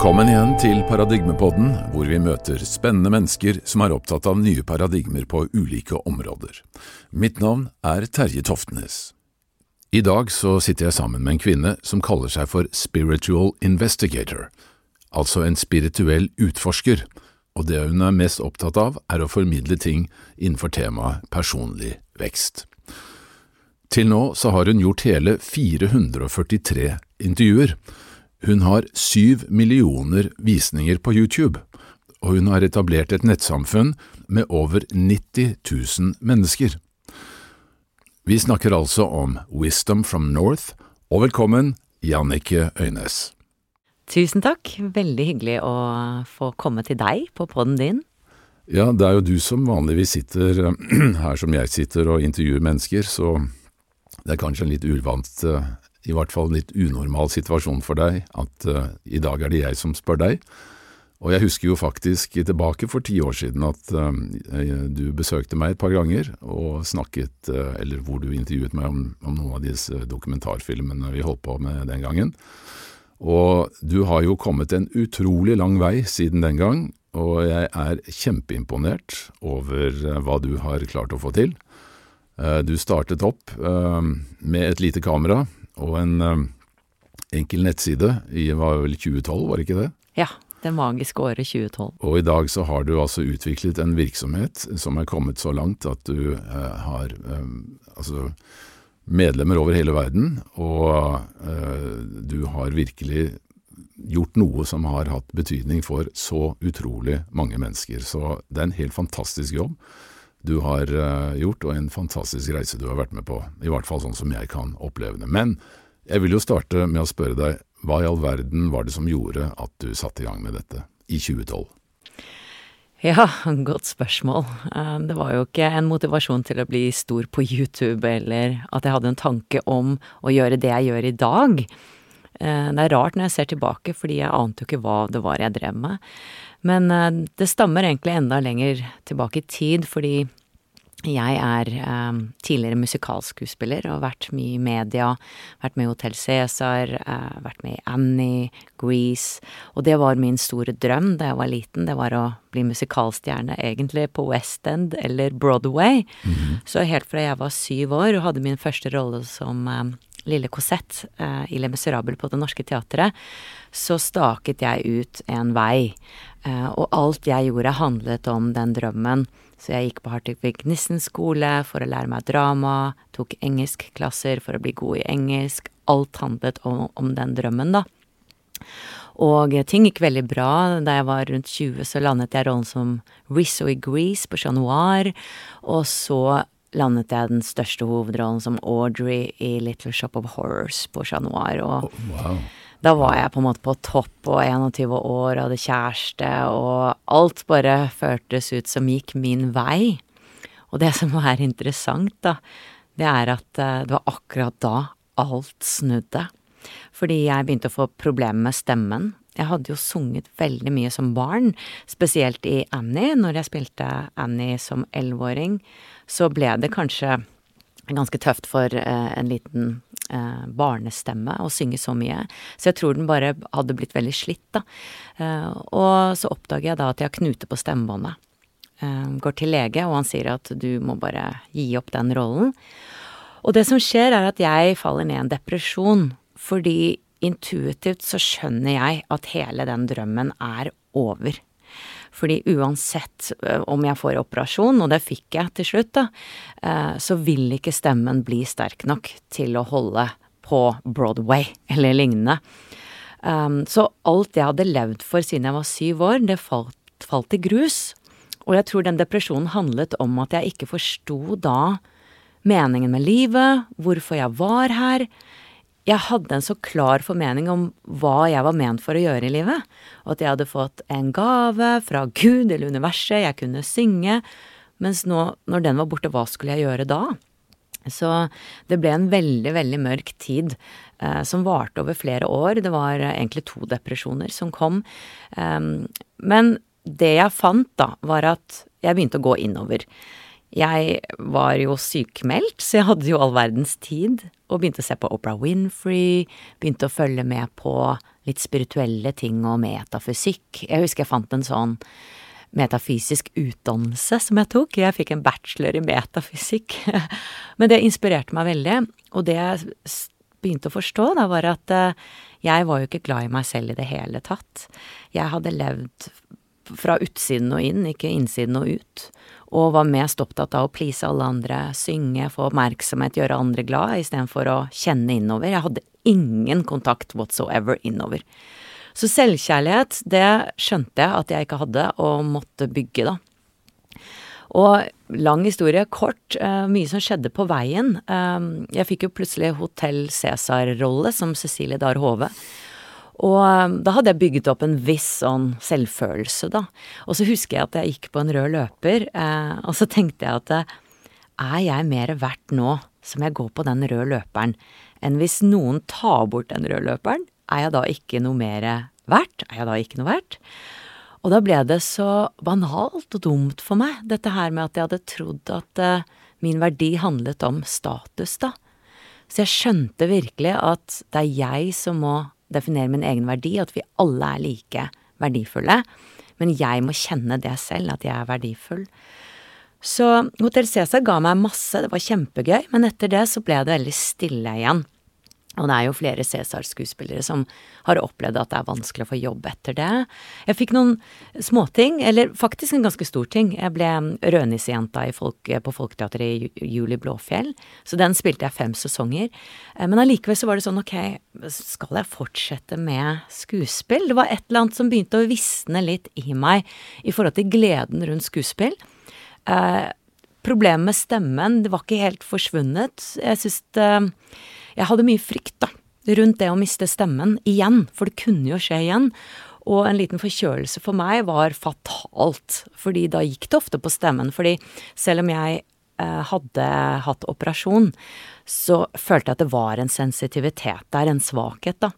Velkommen igjen til Paradigmepodden, hvor vi møter spennende mennesker som er opptatt av nye paradigmer på ulike områder. Mitt navn er Terje Toftnes. I dag så sitter jeg sammen med en kvinne som kaller seg for Spiritual Investigator, altså en spirituell utforsker, og det hun er mest opptatt av er å formidle ting innenfor temaet personlig vekst. Til nå så har hun gjort hele 443 intervjuer. Hun har syv millioner visninger på YouTube, og hun har etablert et nettsamfunn med over 90 000 mennesker. Vi snakker altså om Wisdom from North, og velkommen, Jannicke Øynes. Tusen takk, veldig hyggelig å få komme til deg på poden din. Ja, det er jo du som vanligvis sitter her som jeg sitter og intervjuer mennesker, så det er kanskje en litt uvant, eh, i hvert fall en litt unormal situasjon for deg, at uh, i dag er det jeg som spør deg. Og jeg husker jo faktisk tilbake for ti år siden at uh, du besøkte meg et par ganger og snakket, uh, eller hvor du intervjuet meg om, om, noen av disse dokumentarfilmene vi holdt på med den gangen. Og du har jo kommet en utrolig lang vei siden den gang, og jeg er kjempeimponert over hva du har klart å få til. Du startet opp med et lite kamera og en eh, enkel nettside i var vel 2012, var det ikke det? Ja, det magiske året 2012. Og i dag så har du altså utviklet en virksomhet som er kommet så langt at du eh, har eh, altså medlemmer over hele verden, og eh, du har virkelig gjort noe som har hatt betydning for så utrolig mange mennesker. Så det er en helt fantastisk jobb du har uh, gjort, og en fantastisk reise du har vært med på. I hvert fall sånn som jeg kan oppleve det. Men jeg vil jo starte med å spørre deg, hva i all verden var det som gjorde at du satte i gang med dette i 2012? Ja, godt spørsmål. Eh, det var jo ikke en motivasjon til å bli stor på YouTube, eller at jeg hadde en tanke om å gjøre det jeg gjør i dag. Eh, det er rart når jeg ser tilbake, fordi jeg ante jo ikke hva det var jeg drev med. Men uh, det stammer egentlig enda lenger tilbake i tid, fordi jeg er eh, tidligere musikalskuespiller og har vært mye i media. Vært med i Hotell Cæsar, eh, vært med i Annie, Grease. Og det var min store drøm da jeg var liten. Det var å bli musikalstjerne, egentlig på West End eller Broadway. Mm -hmm. Så helt fra jeg var syv år og hadde min første rolle som um, lille Cosette eh, i Le Miserable på Det Norske Teatret, så staket jeg ut en vei Eh, og alt jeg gjorde handlet om den drømmen. Så jeg gikk på Hartvig Nissen skole for å lære meg drama, tok engelskklasser for å bli god i engelsk. Alt handlet om, om den drømmen, da. Og ting gikk veldig bra. Da jeg var rundt 20, så landet jeg rollen som Rizzo i Grease på Chat Noir. Og så landet jeg den største hovedrollen som Audrey i Little Shop of Horrors på Chat Noir. Og oh, wow. Da var jeg på en måte på topp og 21 år, hadde kjæreste, og alt bare føltes ut som gikk min vei. Og det som er interessant, da, det er at eh, det var akkurat da alt snudde. Fordi jeg begynte å få problemer med stemmen. Jeg hadde jo sunget veldig mye som barn, spesielt i Annie. Når jeg spilte Annie som elleveåring, så ble det kanskje ganske tøft for eh, en liten eh, barnestemme å synge så mye. Så jeg tror den bare hadde blitt veldig slitt, da. Eh, og så oppdager jeg da at jeg har knute på stemmebåndet. Går til lege, og han sier at du må bare gi opp den rollen. Og det som skjer, er at jeg faller ned i en depresjon, fordi intuitivt så skjønner jeg at hele den drømmen er over. Fordi uansett eh, om jeg får operasjon, og det fikk jeg til slutt, da, eh, så vil ikke stemmen bli sterk nok til å holde på Broadway eller lignende. Um, så alt jeg hadde levd for siden jeg var syv år, det falt, falt i grus. Og jeg tror den depresjonen handlet om at jeg ikke forsto da meningen med livet, hvorfor jeg var her jeg hadde en så klar formening om hva jeg var ment for å gjøre i livet. Og at jeg hadde fått en gave fra Gud eller universet, jeg kunne synge. Mens nå, når den var borte, hva skulle jeg gjøre da? Så det ble en veldig, veldig mørk tid eh, som varte over flere år. Det var eh, egentlig to depresjoner som kom. Um, men det jeg fant, da, var at jeg begynte å gå innover. Jeg var jo sykemeldt, så jeg hadde jo all verdens tid, og begynte å se på Oprah Winfrey, begynte å følge med på litt spirituelle ting og metafysikk. Jeg husker jeg fant en sånn metafysisk utdannelse som jeg tok. Jeg fikk en bachelor i metafysikk. Men det inspirerte meg veldig, og det jeg begynte å forstå, da, var at eh, jeg var jo ikke glad i meg selv i det hele tatt. Jeg hadde levd fra utsiden og inn, ikke innsiden og ut. Og var mest opptatt av å please alle andre, synge, få oppmerksomhet, gjøre andre glad, istedenfor å kjenne innover. Jeg hadde ingen kontakt whatsoever innover. Så selvkjærlighet, det skjønte jeg at jeg ikke hadde, og måtte bygge, da. Og lang historie kort, uh, mye som skjedde på veien. Uh, jeg fikk jo plutselig Hotell Cæsar-rolle som Cecilie Dahr Hove. Og um, da hadde jeg bygget opp en viss sånn selvfølelse, da. Og så husker jeg at jeg gikk på en rød løper, eh, og så tenkte jeg at eh, er jeg mer verdt nå som jeg går på den røde løperen, enn hvis noen tar bort den røde løperen? Er jeg da ikke noe mer verdt? Er jeg da ikke noe verdt? Og da ble det så banalt og dumt for meg, dette her med at jeg hadde trodd at eh, min verdi handlet om status, da. Så jeg skjønte virkelig at det er jeg som må definere min egen verdi, at vi alle er like verdifulle. Men jeg må kjenne det selv, at jeg er verdifull. Så Hotell Cæsar ga meg masse, det var kjempegøy, men etter det så ble det veldig stille igjen. Og det er jo flere Cæsar-skuespillere som har opplevd at det er vanskelig å få jobb etter det. Jeg fikk noen småting, eller faktisk en ganske stor ting. Jeg ble rødnissejenta folk, på Folketeatret i Juli Blåfjell, så den spilte jeg fem sesonger. Eh, men allikevel så var det sånn, ok, skal jeg fortsette med skuespill? Det var et eller annet som begynte å visne litt i meg i forhold til gleden rundt skuespill. Eh, problemet med stemmen, det var ikke helt forsvunnet. Jeg syns det jeg hadde mye frykt, da, rundt det å miste stemmen igjen, for det kunne jo skje igjen. Og en liten forkjølelse for meg var fatalt, fordi da gikk det ofte på stemmen. Fordi selv om jeg eh, hadde hatt operasjon, så følte jeg at det var en sensitivitet der, en svakhet, da.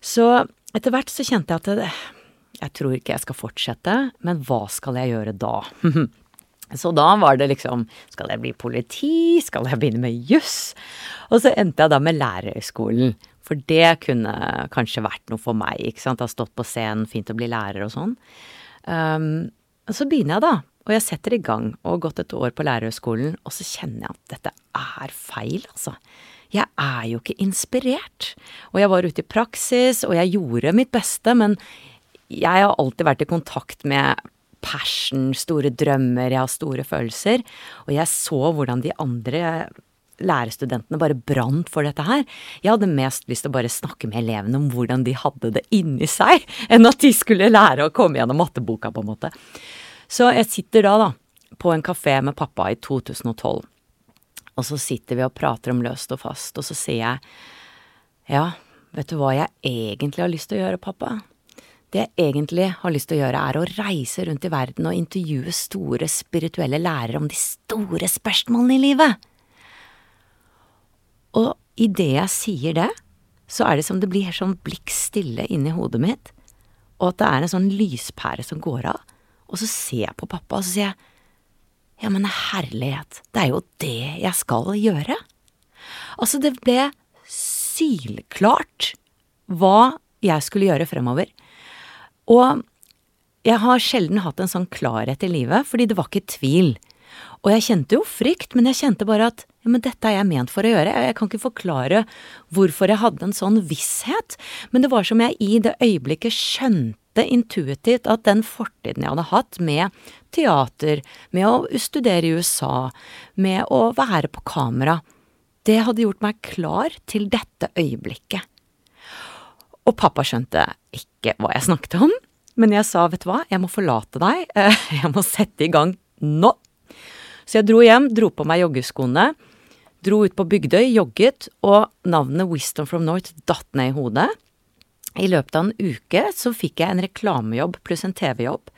Så etter hvert så kjente jeg at det, jeg tror ikke jeg skal fortsette, men hva skal jeg gjøre da? Så da var det liksom Skal jeg bli politi? Skal jeg begynne med juss? Og så endte jeg da med lærerhøgskolen. For det kunne kanskje vært noe for meg, ikke sant. Ha stått på scenen, fint å bli lærer og sånn. Um, så begynner jeg, da. Og jeg setter i gang, og har gått et år på lærerhøgskolen, og så kjenner jeg at dette er feil, altså. Jeg er jo ikke inspirert. Og jeg var ute i praksis, og jeg gjorde mitt beste, men jeg har alltid vært i kontakt med passion, store drømmer, jeg har store følelser. Og jeg så hvordan de andre lærerstudentene bare brant for dette her. Jeg hadde mest lyst til å bare snakke med elevene om hvordan de hadde det inni seg, enn at de skulle lære å komme gjennom matteboka, på en måte. Så jeg sitter da, da, på en kafé med pappa i 2012. Og så sitter vi og prater om løst og fast, og så sier jeg ja, vet du hva jeg egentlig har lyst til å gjøre, pappa? Det jeg egentlig har lyst til å gjøre, er å reise rundt i verden og intervjue store spirituelle lærere om de store spørsmålene i livet. Og idet jeg sier det, så er det som det blir sånn blikk stille inni hodet mitt, og at det er en sånn lyspære som går av, og så ser jeg på pappa, og så sier jeg ja, men herlighet, det er jo det jeg skal gjøre. Altså, det ble sylklart hva jeg skulle gjøre fremover. Og jeg har sjelden hatt en sånn klarhet i livet, fordi det var ikke tvil. Og jeg kjente jo frykt, men jeg kjente bare at ja, men dette er jeg ment for å gjøre. Jeg kan ikke forklare hvorfor jeg hadde en sånn visshet, men det var som jeg i det øyeblikket skjønte intuitivt at den fortiden jeg hadde hatt med teater, med å studere i USA, med å være på kamera, det hadde gjort meg klar til dette øyeblikket. Og pappa skjønte ikke hva jeg snakket om, men jeg sa vet du hva, jeg må forlate deg, jeg må sette i gang nå. Så jeg dro hjem, dro på meg joggeskoene, dro ut på Bygdøy, jogget, og navnet Wisdom from North datt ned i hodet. I løpet av en uke så fikk jeg en reklamejobb pluss en TV-jobb.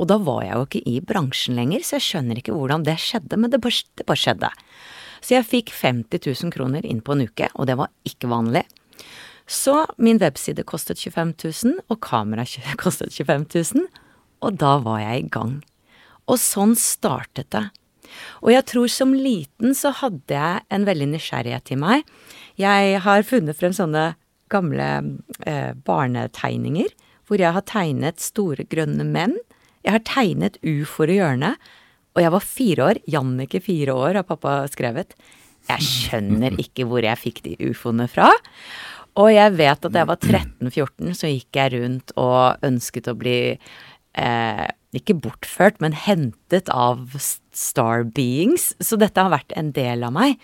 Og da var jeg jo ikke i bransjen lenger, så jeg skjønner ikke hvordan det skjedde, men det bare, det bare skjedde. Så jeg fikk 50 000 kroner inn på en uke, og det var ikke vanlig. Så min webside kostet 25 000, og kamera kostet 25 000, og da var jeg i gang. Og sånn startet det. Og jeg tror som liten så hadde jeg en veldig nysgjerrighet i meg. Jeg har funnet frem sånne gamle eh, barnetegninger hvor jeg har tegnet store grønne menn. Jeg har tegnet ufoer i hjørnet. Og jeg var fire år. Jannicke fire år, har pappa skrevet. Jeg skjønner ikke hvor jeg fikk de ufoene fra. Og jeg vet at da jeg var 13-14, så gikk jeg rundt og ønsket å bli eh, ikke bortført, men hentet av star beings. Så dette har vært en del av meg.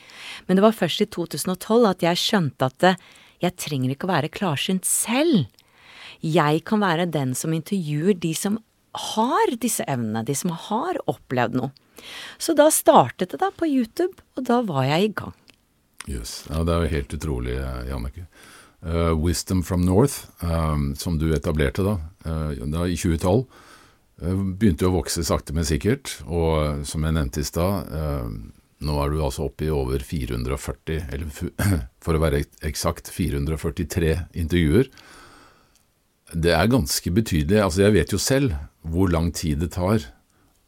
Men det var først i 2012 at jeg skjønte at det, jeg trenger ikke å være klarsynt selv. Jeg kan være den som intervjuer de som har disse evnene, de som har opplevd noe. Så da startet det da på YouTube, og da var jeg i gang. Jøss. Yes. Ja, det er jo helt utrolig, Jannicke. Uh, Wisdom from North, um, som du etablerte da, uh, da i 2012, uh, begynte å vokse sakte, men sikkert. Og som jeg nevnte i stad, nå er du altså oppe i over 440, eller for å være eksakt 443 intervjuer. Det er ganske betydelig. Altså, jeg vet jo selv hvor lang tid det tar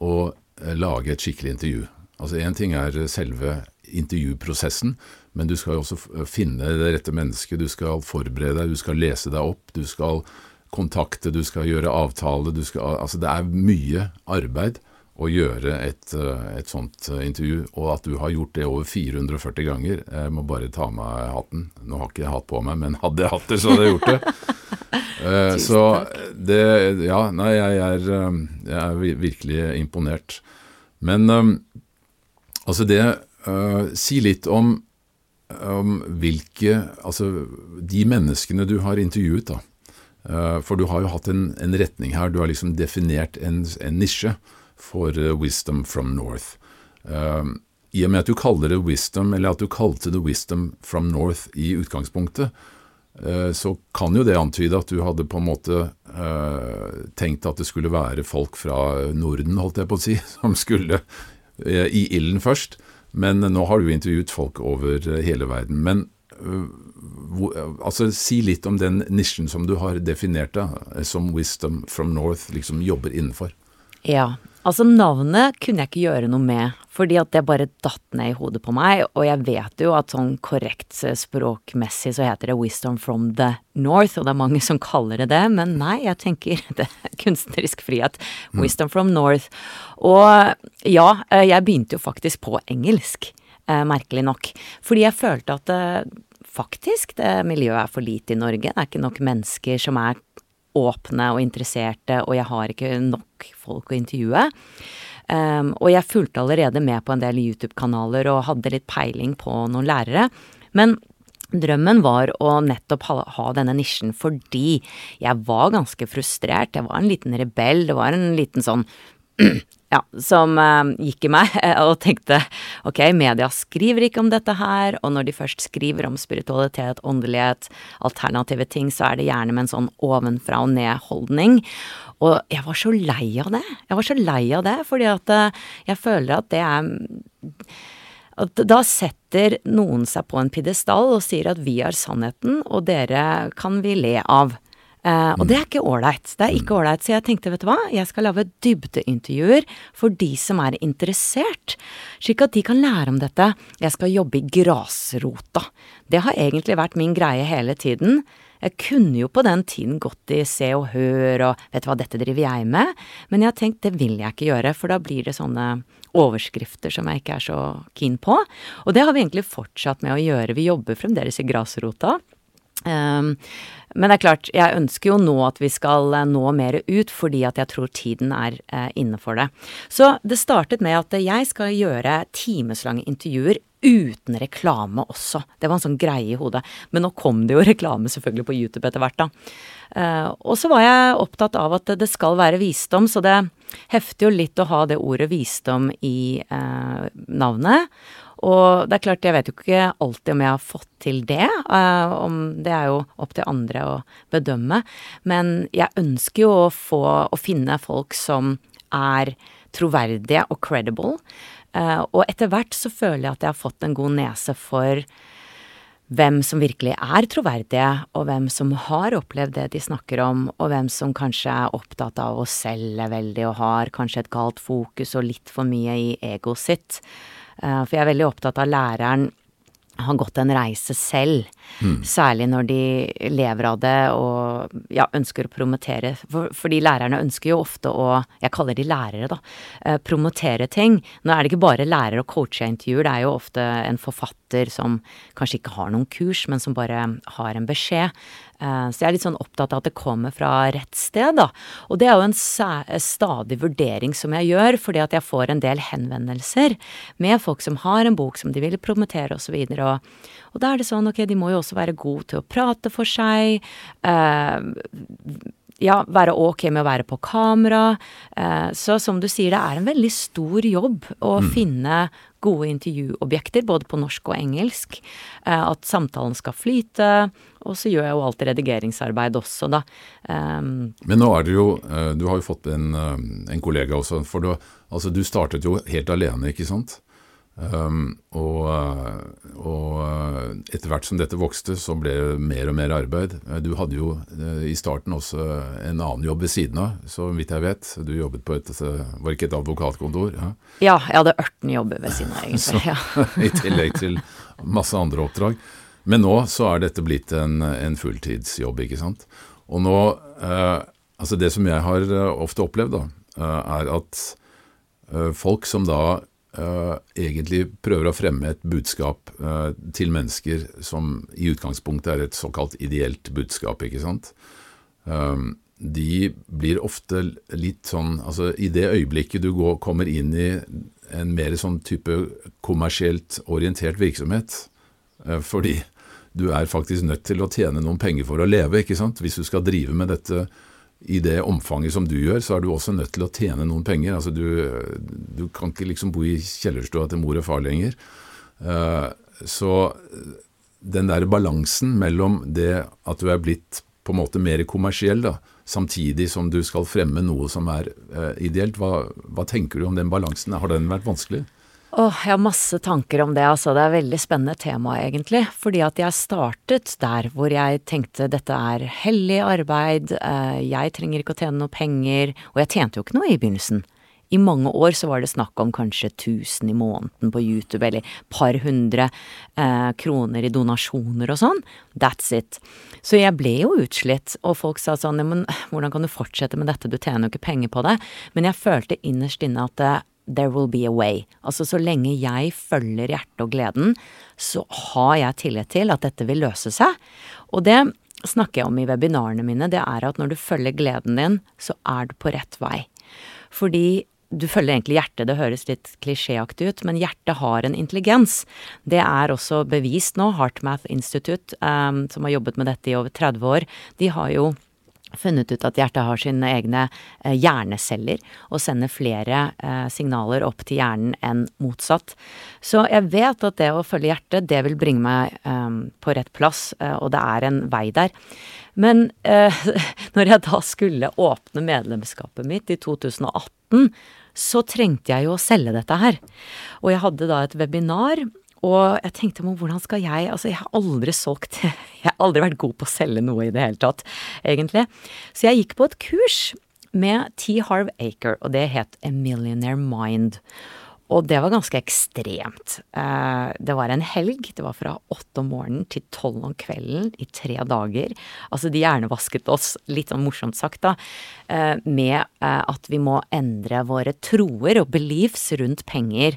å eh, lage et skikkelig intervju. Altså, Én ting er selve intervjuprosessen, men du skal jo også finne det rette mennesket. Du skal forberede deg, du skal lese deg opp, du skal kontakte, du skal gjøre avtale. Du skal, altså, det er mye arbeid å gjøre et, eh, et, sånt eh, intervju, og at du har gjort det over 440 ganger. Jeg må bare ta av meg hatten. Nå har ikke jeg hatt på meg, men hadde jeg hatt det, så hadde jeg gjort det. uh, så det Ja, nei, jeg er, jeg er virkelig imponert. Men um, altså det uh, Si litt om, om, hvilke Altså de menneskene du har intervjuet, da. Uh, for du har jo hatt en, en, retning her. Du har liksom definert en, en nisje for uh, Wisdom from North. Um, I og med at du kaller det Wisdom, eller at du kalte det Wisdom from North i utgangspunktet, så kan jo det antyde at du hadde på en måte eh, tenkt at det skulle være folk fra Norden, holdt jeg på å si, som skulle i ilden først. Men nå har du intervjuet folk over hele verden. Men altså, si litt om den nisjen som du har definert da, som Wisdom from North liksom jobber innenfor. Ja, Altså, navnet kunne jeg ikke gjøre noe med, fordi at det bare datt ned i hodet på meg, og jeg vet jo at sånn korrekt språkmessig så heter det 'Wisdom from the North', og det er mange som kaller det det, men nei, jeg tenker det er kunstnerisk frihet. Mm. 'Wisdom from North'. Og ja, eh, jeg begynte jo faktisk på engelsk, eh, merkelig nok, fordi jeg følte at eh, faktisk det miljøet er for lite i Norge, det er ikke nok mennesker som er åpne og interesserte, og jeg har ikke nok folk å intervjue. Um, og jeg fulgte allerede med på en del YouTube-kanaler og hadde litt peiling på noen lærere. Men drømmen var å nettopp ha, ha, denne nisjen fordi jeg var ganske frustrert. Jeg var en liten rebell. Det var en liten sånn ja, som eh, gikk i meg og tenkte ok, media skriver ikke om dette her, og når de først skriver om spiritualitet, åndelighet, alternative ting, så er det gjerne med en sånn ovenfra og ned-holdning. Og jeg var så lei av det. Jeg var så lei av det, fordi at uh, jeg føler at det er at da setter noen seg på en pidestall og sier at vi har sannheten, og dere kan vi le av. Uh, og det er ikke ålreit. Det er ikke ålreit. Så jeg tenkte, vet du hva, jeg skal lage dybdeintervjuer for de som er interessert, slik at de kan lære om dette. Jeg skal jobbe i grasrota. Det har egentlig vært min greie hele tiden. Jeg kunne jo på den tiden gått i Se og Hør og vet du hva, dette driver jeg med, men jeg har tenkt det vil jeg ikke gjøre, for da blir det sånne overskrifter som jeg ikke er så keen på. Og det har vi egentlig fortsatt med å gjøre. Vi jobber fremdeles i grasrota. Um, men det er klart, jeg ønsker jo nå at vi skal eh, nå mer ut, fordi at jeg tror tiden er eh, inne for det. Så det startet med at jeg skal gjøre timeslange intervjuer uten reklame også. Det var en sånn greie i hodet. Men nå kom det jo reklame selvfølgelig på YouTube etter hvert, da. Uh, og så var jeg opptatt av at det skal være visdom, så det hefter jo litt å ha det ordet visdom i uh, navnet. Og det er klart, jeg vet jo ikke alltid om jeg har fått til det. Uh, om, det er jo opp til andre å bedømme. Men jeg ønsker jo å få å finne folk som er troverdige og credible. Uh, og etter hvert så føler jeg at jeg har fått en god nese for hvem som virkelig er troverdige, og hvem som har opplevd det de snakker om, og hvem som kanskje er opptatt av å selge veldig og har kanskje et galt fokus og litt for mye i egoet sitt. Eh, for jeg er veldig opptatt av læreren har gått en reise selv. Mm. Særlig når de lever av det og ja, ønsker å promotere. For, fordi lærerne ønsker jo ofte å Jeg kaller de lærere, da. Eh, promotere ting. Nå er det ikke bare lærer- og coachintervjuer, det er jo ofte en forfatter som kanskje ikke har noen kurs, men som bare har en beskjed. Eh, så jeg er litt sånn opptatt av at det kommer fra rett sted, da. Og det er jo en stadig vurdering som jeg gjør, fordi at jeg får en del henvendelser med folk som har en bok som de vil promotere, osv. Og, så og, og da er det sånn, ok, de må jo også være gode til å prate for seg. Uh, ja, være ok med å være på kamera. Eh, så som du sier, det er en veldig stor jobb å mm. finne gode intervjuobjekter, både på norsk og engelsk. Eh, at samtalen skal flyte. Og så gjør jeg jo alltid redigeringsarbeid også, da. Um, Men nå er det jo Du har jo fått en, en kollega også. For du, altså, du startet jo helt alene, ikke sant? Um, og, og, etter hvert som dette vokste, så ble det mer og mer arbeid. Du hadde jo uh, i starten også en annen jobb ved siden av, så vidt jeg vet. Du jobbet på et Var ikke et advokatkontor? Ja, ja jeg hadde 18 jobber ved siden av, egentlig. Ja. I tillegg til masse andre oppdrag. Men nå så er dette blitt en, en fulltidsjobb, ikke sant. Og nå uh, Altså det som jeg har ofte opplevd, da, er at folk som da egentlig prøver å fremme et budskap uh, til mennesker som i utgangspunktet er et såkalt ideelt budskap, ikke sant. Um, de blir ofte litt sånn Altså, i det øyeblikket du går, kommer inn i en mer sånn type kommersielt orientert virksomhet, fordi du er faktisk nødt til å tjene noen penger for å leve, ikke sant. Hvis du skal drive med dette i det omfanget som du gjør, så er du også nødt til å tjene noen penger. Altså du, du kan ikke liksom bo i kjellerstua til mor og far lenger. Uh, så den der balansen mellom det at du er blitt på en måte mer kommersiell, da, samtidig som du skal fremme noe som er uh, ideelt, hva, hva tenker du om den balansen? Har den vært vanskelig? Åh, jeg har masse tanker om det, altså. Det er et veldig spennende tema, egentlig. Fordi at jeg startet der hvor jeg tenkte dette er hellig arbeid, eh, jeg trenger ikke å tjene noe penger, og jeg tjente jo ikke noe i begynnelsen. I mange år så var det snakk om kanskje 1000 i måneden på YouTube, eller par hundre eh, kroner i donasjoner og sånn. That's it. Så jeg ble jo utslitt, og folk sa sånn, ja, men hvordan kan du fortsette med dette, du tjener jo ikke penger på det. Men jeg følte innerst inne at det there will be a way. Altså så lenge jeg følger hjertet og gleden, så har jeg tillit til at dette vil løse seg. Og det snakker jeg om i webinarene mine, det er at når du følger gleden din, så er du på rett vei. Fordi du følger egentlig hjertet, det høres litt klisjéaktig ut, men hjertet har en intelligens. Det er også bevist nå. HeartMath Institute, um, som har jobbet med dette i over 30 år, de har jo funnet ut at hjertet har sine egne eh, hjerneceller og sender flere eh, signaler opp til hjernen enn motsatt. Så jeg vet at det å følge hjertet, det vil bringe meg eh, på rett plass, eh, og det er en vei der. Men eh, når jeg da skulle åpne medlemskapet mitt i 2018, så trengte jeg jo å selge dette her. Og jeg hadde da et webinar og jeg tenkte men hvordan skal jeg Altså, jeg har aldri solgt Jeg har aldri vært god på å selge noe i det hele tatt, egentlig. Så jeg gikk på et kurs med T. Harv Aker, og det het A Millionaire Mind. Og det var ganske ekstremt. Eh, det var en helg. Det var fra åtte om morgenen til tolv om kvelden i tre dager. Altså, de hjernevasket oss, litt sånn morsomt sagt, da, eh, med eh, at vi må endre våre troer og beliefs rundt penger.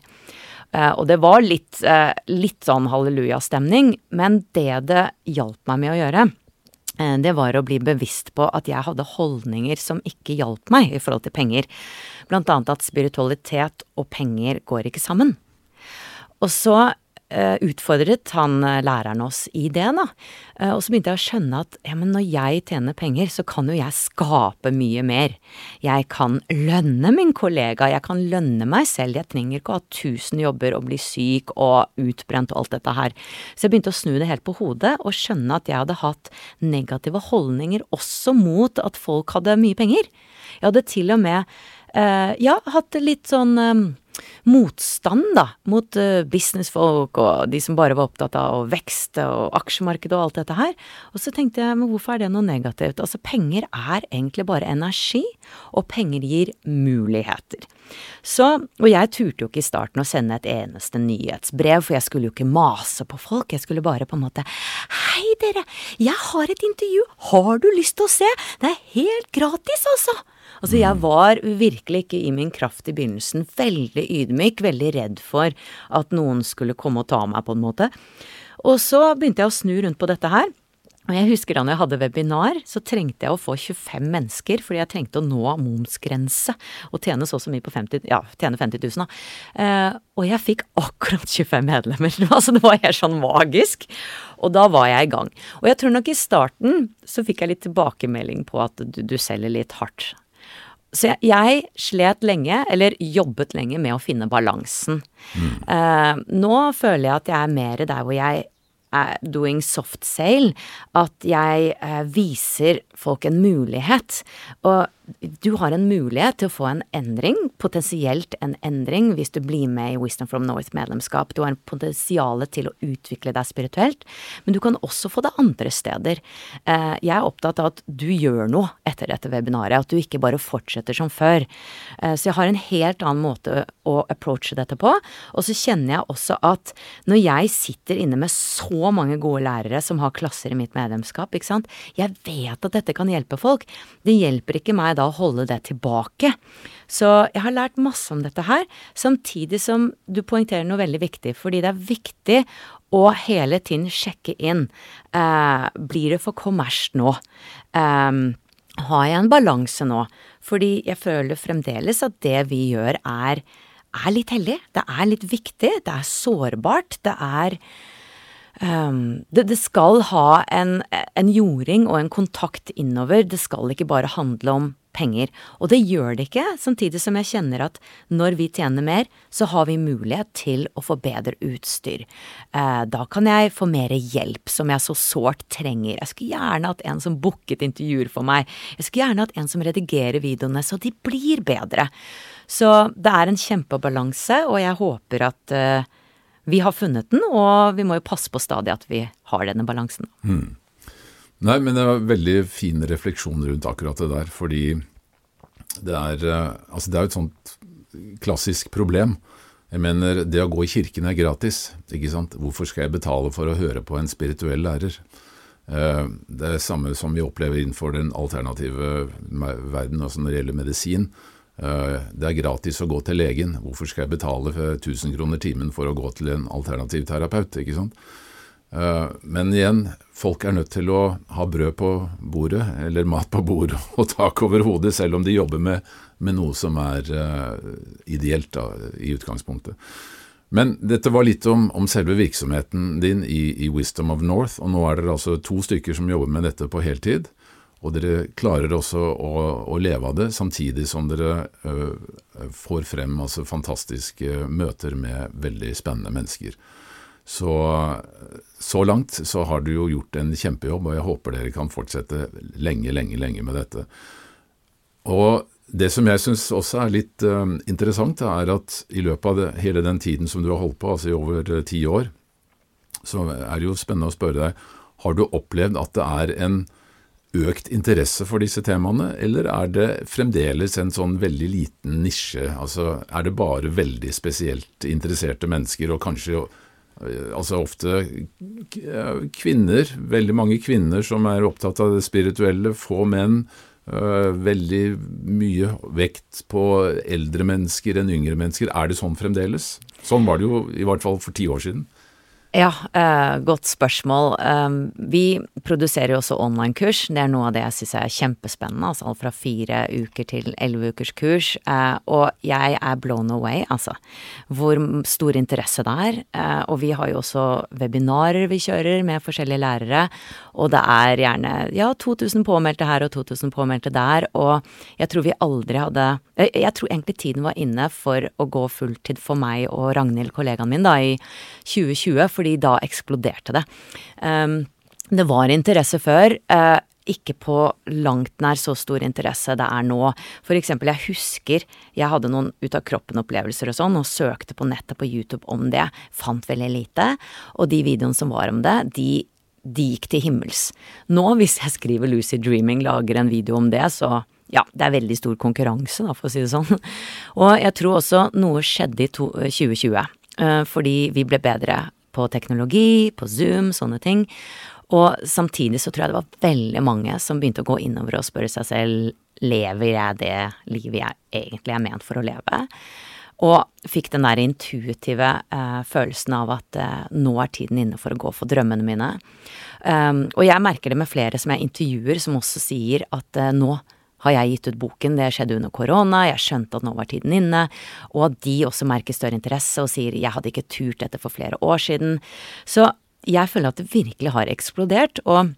Uh, og det var litt, uh, litt sånn hallelujastemning, men det det hjalp meg med å gjøre, uh, det var å bli bevisst på at jeg hadde holdninger som ikke hjalp meg i forhold til penger. Blant annet at spiritualitet og penger går ikke sammen. Og så Eh, utfordret han eh, læreren oss i det, da. Eh, og så begynte jeg å skjønne at ja, men når jeg tjener penger, så kan jo jeg skape mye mer. Jeg kan lønne min kollega, jeg kan lønne meg selv. Jeg trenger ikke å ha tusen jobber og bli syk og utbrent og alt dette her. Så jeg begynte å snu det helt på hodet og skjønne at jeg hadde hatt negative holdninger også mot at folk hadde mye penger. Jeg hadde til og med, ja, hatt litt sånn motstand, da, mot uh, businessfolk og de som bare var opptatt av vekst og aksjemarked og alt dette her. Og så tenkte jeg, men hvorfor er det noe negativt? Altså, penger er egentlig bare energi, og penger gir muligheter. Så, og jeg turte jo ikke i starten å sende et eneste nyhetsbrev, for jeg skulle jo ikke mase på folk, jeg skulle bare på en måte Hei, dere, jeg har et intervju, har du lyst til å se? Det er helt gratis, altså! Altså, jeg var virkelig ikke i min kraft i begynnelsen. Veldig ydmyk, veldig redd for at noen skulle komme og ta meg, på en måte. Og så begynte jeg å snu rundt på dette her. Og jeg husker da når jeg hadde webinar, så trengte jeg å få 25 mennesker, fordi jeg trengte å nå momsgrense og tjene så og så mye på 50, ja, tjene 50 000, da. Eh, og jeg fikk akkurat 25 medlemmer. Altså det var helt sånn magisk. Og da var jeg i gang. Og jeg tror nok i starten så fikk jeg litt tilbakemelding på at du, du selger litt hardt. Så jeg, jeg, slet lenge, eller jobbet lenge, med å finne balansen. Mm. Uh, nå føler jeg at jeg er mer der hvor jeg er doing soft sale. At jeg uh, viser folk en mulighet. Og du har en mulighet til å få en endring, potensielt en endring, hvis du blir med i Wisdom from North-medlemskap. Du har en potensial til å utvikle deg spirituelt, men du kan også få det andre steder. Eh, jeg er opptatt av at du gjør noe etter dette webinaret, at du ikke bare fortsetter som før. Eh, så jeg har en helt annen måte å approache dette på. Og så kjenner jeg også at når jeg sitter inne med så mange gode lærere som har klasser i mitt medlemskap, ikke sant, jeg vet at dette kan hjelpe folk. Det hjelper ikke meg da å holde det tilbake. Så jeg har lært masse om dette her, samtidig som du poengterer noe veldig viktig, fordi det er viktig å hele tiden sjekke inn. Eh, blir det for kommers nå? Eh, har jeg en balanse nå? Fordi jeg føler fremdeles at det vi gjør er, er litt hellig. Det er litt viktig. Det er sårbart. Det er det, det, skal ha en, en, jording og en kontakt innover. Det skal ikke bare handle om penger. Og det gjør det ikke, samtidig som jeg kjenner at når vi tjener mer, så har vi mulighet til å få bedre utstyr. Uh, da kan jeg få mer hjelp, som jeg så sårt trenger. Jeg skulle gjerne hatt en som booket intervjuer for meg. Jeg skulle gjerne hatt en som redigerer videoene så de blir bedre. Så det er en kjempebalanse, og jeg håper at uh, vi har funnet den, og vi må jo passe på stadig at vi har denne balansen. Hmm. Nei, men det var veldig fin refleksjon rundt akkurat det der, fordi det er, eh, altså det er et sånt klassisk problem. Jeg mener, det å gå i kirken er gratis, ikke sant. Hvorfor skal jeg betale for å høre på en spirituell lærer? Eh, det er det samme som vi opplever innenfor den alternative verden, altså når det gjelder medisin. Eh, det er gratis å gå til legen, hvorfor skal jeg betale 1000 kroner timen for å gå til en alternativ terapeut, ikke sant? Eh, men igjen, folk er nødt til å ha brød på bordet, eller mat på bordet og tak over hodet, selv om de jobber med, med noe som er uh, ideelt da, i utgangspunktet. Men dette var litt om, om selve virksomheten din i, i, Wisdom of North, og nå er dere altså to stykker som jobber med dette på heltid. Og dere klarer også å, å leve av det, samtidig som dere uh, får frem altså, fantastiske møter med veldig spennende mennesker. Så, så langt så har du jo gjort en kjempejobb, og jeg håper dere kan fortsette lenge, lenge, lenge med dette. Og det som jeg syns også er litt uh, interessant, er at i løpet av det, hele den tiden som du har holdt på, altså i over uh, ti år, så er det jo spennende å spørre deg, har du opplevd at det er en økt interesse for disse temaene, eller er det fremdeles en sånn veldig liten nisje? Altså, er det bare veldig spesielt interesserte mennesker, og kanskje altså ofte kvinner, veldig mange kvinner som er opptatt av det spirituelle, få menn, øh, veldig mye vekt på eldre mennesker enn yngre mennesker. Er det sånn fremdeles? Sånn var det jo i hvert fall for ti år siden. Ja, eh, godt spørsmål. Um, vi produserer jo også online-kurs. Det er noe av det jeg syns er kjempespennende. Altså alt fra fire uker til elleve ukers kurs. Eh, og jeg er blown away, altså. Hvor stor interesse det er. Eh, og vi har jo også webinarer vi kjører med forskjellige lærere. Og det er gjerne ja, 2000 påmeldte her og 2000 påmeldte der. Og jeg tror vi aldri hadde Jeg, Jeg tror egentlig tiden var inne for å gå fulltid for meg og Ragnhild, kollegaen min, da, i 2020. For fordi da eksploderte det. Um, det var interesse før. Uh, ikke på langt nær så stor interesse det er nå. For eksempel, jeg husker jeg hadde noen ut av kroppen-opplevelser og sånn, og søkte på nettet på YouTube om det. Fant veldig lite. Og de videoene som var om det, de, de gikk til himmels. Nå, hvis jeg skriver Lucid Dreaming, lager en video om det, så ja, det er veldig stor konkurranse, da, for å si det sånn. Og jeg tror også noe skjedde i to, 2020, eh, fordi vi ble bedre på teknologi, på Zoom, sånne ting. Og samtidig så tror jeg det var veldig mange som begynte å gå innover og spørre seg selv lever jeg det livet jeg egentlig er ment for å leve? Og fikk den der intuitive eh, følelsen av at eh, nå er tiden inne for å gå for drømmene mine. Um, og jeg merker det med flere som jeg intervjuer, som også sier at eh, nå har jeg gitt ut boken, det skjedde under korona, jeg skjønte at nå var tiden inne, og at de også merker større interesse og sier jeg hadde ikke turt dette for flere år siden. Så jeg føler at det virkelig har eksplodert. og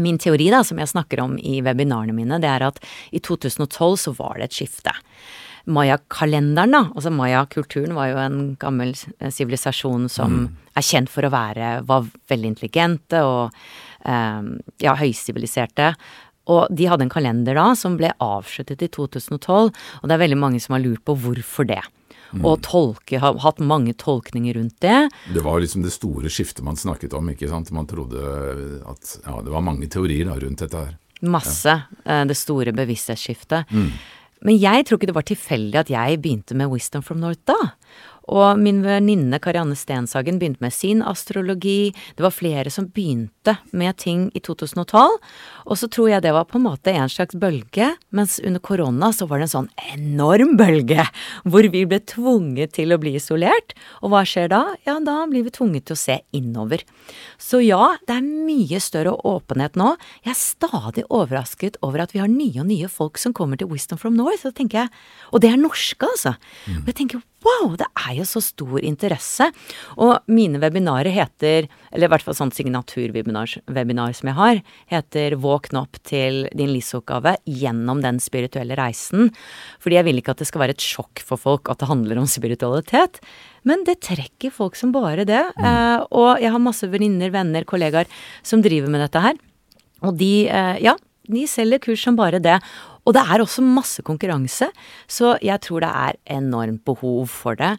Min teori, da, som jeg snakker om i webinarene mine, det er at i 2012 så var det et skifte. Maya-kalenderen, da, altså maya-kulturen var jo en gammel sivilisasjon som mm. er kjent for å være var veldig intelligente og um, ja, høysiviliserte. Og de hadde en kalender da som ble avsluttet i 2012, og det er veldig mange som har lurt på hvorfor det. Mm. Og tolke, har hatt mange tolkninger rundt det. Det var liksom det store skiftet man snakket om, ikke sant. Man trodde at ja, det var mange teorier da, rundt dette her. Masse. Ja. Eh, det store bevissthetsskiftet. Mm. Men jeg tror ikke det var tilfeldig at jeg begynte med Wisdom from North da. Og min venninne Karianne Stenshagen begynte med sin astrologi. Det var flere som begynte med ting i 2012. Og så tror jeg det var på en måte en slags bølge, mens under korona så var det en sånn enorm bølge hvor vi ble tvunget til å bli isolert. Og hva skjer da? Ja, da blir vi tvunget til å se innover. Så ja, det er mye større åpenhet nå. Jeg er stadig overrasket over at vi har nye og nye folk som kommer til Wisdom from North. Og, jeg, og det er norske, altså. Og jeg tenker wow, det er jo så stor interesse. Og mine webinarer heter, eller i hvert fall sånn signaturwebinar som jeg har, heter Våkn opp til din livsoppgave gjennom den spirituelle reisen. Fordi jeg vil ikke at det skal være et sjokk for folk at det handler om spiritualitet. Men det trekker folk som bare det. Mm. Eh, og jeg har masse venninner, venner, kollegaer som driver med dette her. Og de, eh, ja, de selger kurs som bare det. Og det er også masse konkurranse, så jeg tror det er enormt behov for det.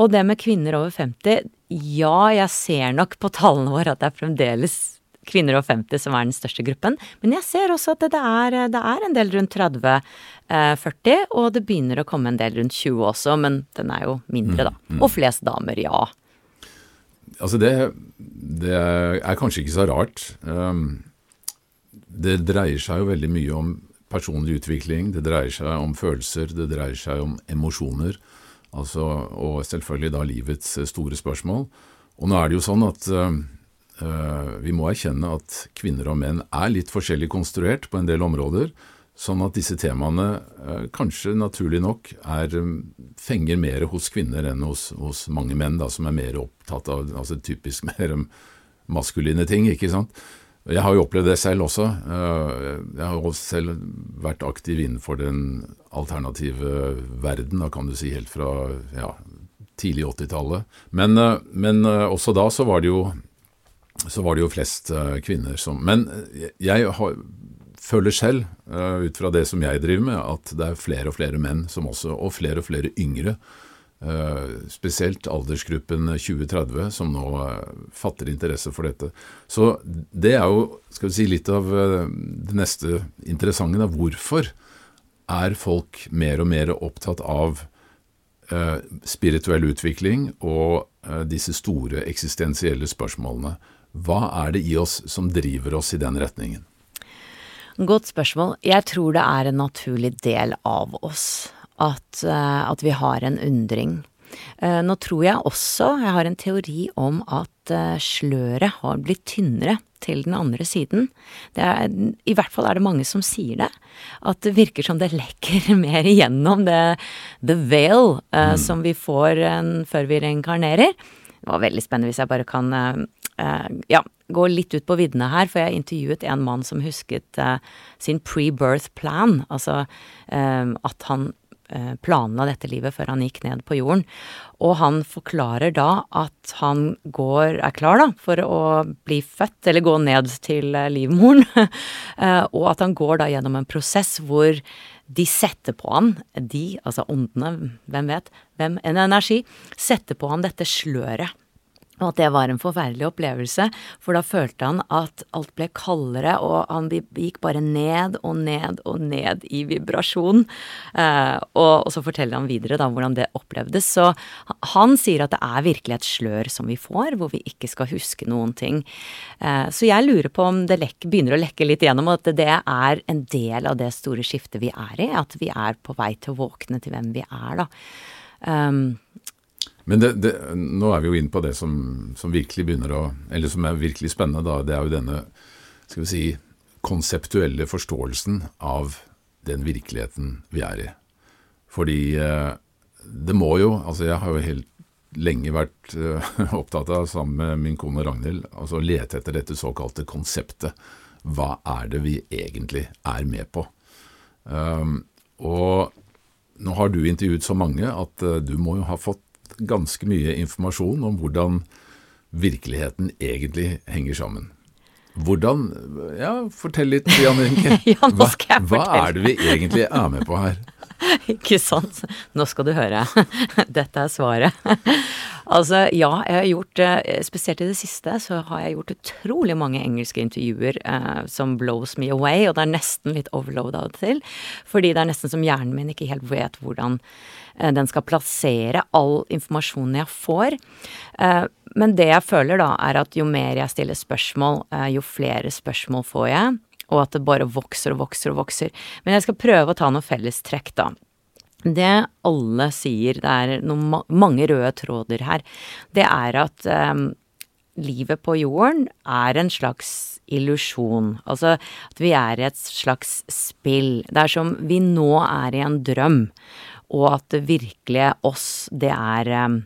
Og det med kvinner over 50, ja, jeg ser nok på tallene våre at det er fremdeles kvinner over 50 som er den største gruppen. Men jeg ser også at det er, det er en del rundt 30-40, eh, og det begynner å komme en del rundt 20 også, men den er jo mindre, da. Mm, mm. Og flest damer, ja. Altså det, det er kanskje ikke så rart. Um, det dreier seg jo veldig mye om personlig utvikling, det dreier seg om følelser, det dreier seg om emosjoner, altså, og selvfølgelig da livets eh, store spørsmål. Og nå er det jo sånn at øh, vi må erkjenne at kvinner og menn er litt forskjellig konstruert på en del områder, sånn at disse temaene øh, kanskje naturlig nok er, fenger mer hos kvinner enn hos, hos, mange menn, da, som er mer opptatt av altså typisk mer maskuline ting, ikke sant. Jeg har jo opplevd det selv også. Eh, jeg har også selv vært aktiv innenfor den alternative verden, da kan du si helt fra ja, tidlig 80-tallet. Men, eh, men, eh, også da så var jo, var det jo flest kvinner som Men jeg har, føler selv, ut fra det som jeg driver med, at det er flere og flere menn som også, og flere og flere yngre, spesielt aldersgruppen 2030, som nå eh, fatter interesse for dette. Så det er jo skal vi si, litt av eh, det neste interessante. Da. Hvorfor er folk mer og mer opptatt av spirituell utvikling og disse store eksistensielle spørsmålene? Hva er det i oss som driver oss i den retningen? Godt spørsmål. Jeg tror det er en naturlig del av oss at, eh, at vi har en undring. Eh, nå tror jeg også, jeg har en teori om at eh, sløret har blitt tynnere til den andre siden. Er, I hvert fall er det mange som sier det. At det virker som det lekker mer igjennom det the veil uh, mm. som vi får uh, før vi reinkarnerer. Det var veldig spennende hvis jeg bare kan uh, ja, gå litt ut på viddene her, for jeg intervjuet en mann som husket sin pre-birth plan. Altså at han eh, planla dette livet før han gikk ned på jorden. Og han forklarer da at han går, er klar da, for å bli født, eller gå ned til eh, livmoren. og at han går da gjennom en prosess hvor de setter på han, de, altså åndene, hvem vet, hvem, en energi, setter på han dette sløret og at det var en forferdelig opplevelse, for da følte han at alt ble kaldere, og han gikk bare ned og ned og ned i vibrasjon. Eh, og, og, så forteller han videre da hvordan det opplevdes. Så han sier at det er virkelig et slør som vi får, hvor vi ikke skal huske noen ting. Eh, så jeg lurer på om det lekker, begynner å lekke litt gjennom, og at det er en del av det store skiftet vi er i. At vi er på vei til å våkne til hvem vi er, da. Um, men det, det, nå er vi jo inn på det som, som, virkelig begynner å Eller som er virkelig spennende, da. Det er jo denne skal vi si, konseptuelle forståelsen av den virkeligheten vi er i. Fordi eh, det må jo Altså, jeg har jo helt lenge vært uh, opptatt av, sammen med min kone Ragnhild, altså å lete etter dette såkalte konseptet. Hva er det vi egentlig er med på? Um, og nå har du intervjuet så mange at uh, du må jo ha fått ganske mye informasjon om hvordan virkeligheten egentlig henger sammen. Hvordan Ja, fortell litt, Jan Henke. ja, nå skal hva, hva er det vi egentlig er med på her? Ikke sant. Nå skal du høre. Dette er svaret. Altså, ja, jeg har gjort eh, Spesielt i det siste så har jeg gjort utrolig mange engelske intervjuer eh, som blows me away, og det er nesten litt overload av og til. Fordi det er nesten som hjernen min ikke helt vet hvordan den skal plassere all informasjonen jeg får. Eh, men det jeg føler da, er at jo mer jeg stiller spørsmål, eh, jo flere spørsmål får jeg. Og at det bare vokser og vokser og vokser. Men jeg skal prøve å ta noen fellestrekk, da. Det alle sier, det er noen, mange røde tråder her, det er at um, livet på jorden er en slags illusjon. Altså at vi er i et slags spill. Det er som vi nå er i en drøm, og at det virkelige oss, det er um,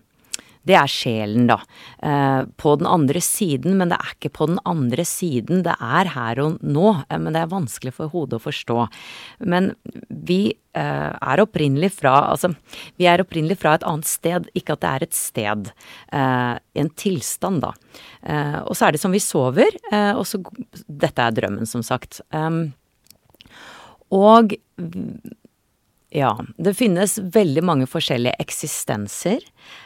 det er sjelen, da. Eh, på den andre siden, men det er ikke på den andre siden, det er her og nå. Eh, men det er vanskelig for hodet å forstå. Men vi eh, er opprinnelig fra Altså, vi er opprinnelig fra et annet sted, ikke at det er et sted. En tilstand, da. Og så er det som vi sover, og så Dette er drømmen, som sagt. Og ja, det finnes veldig mange forskjellige eksistenser.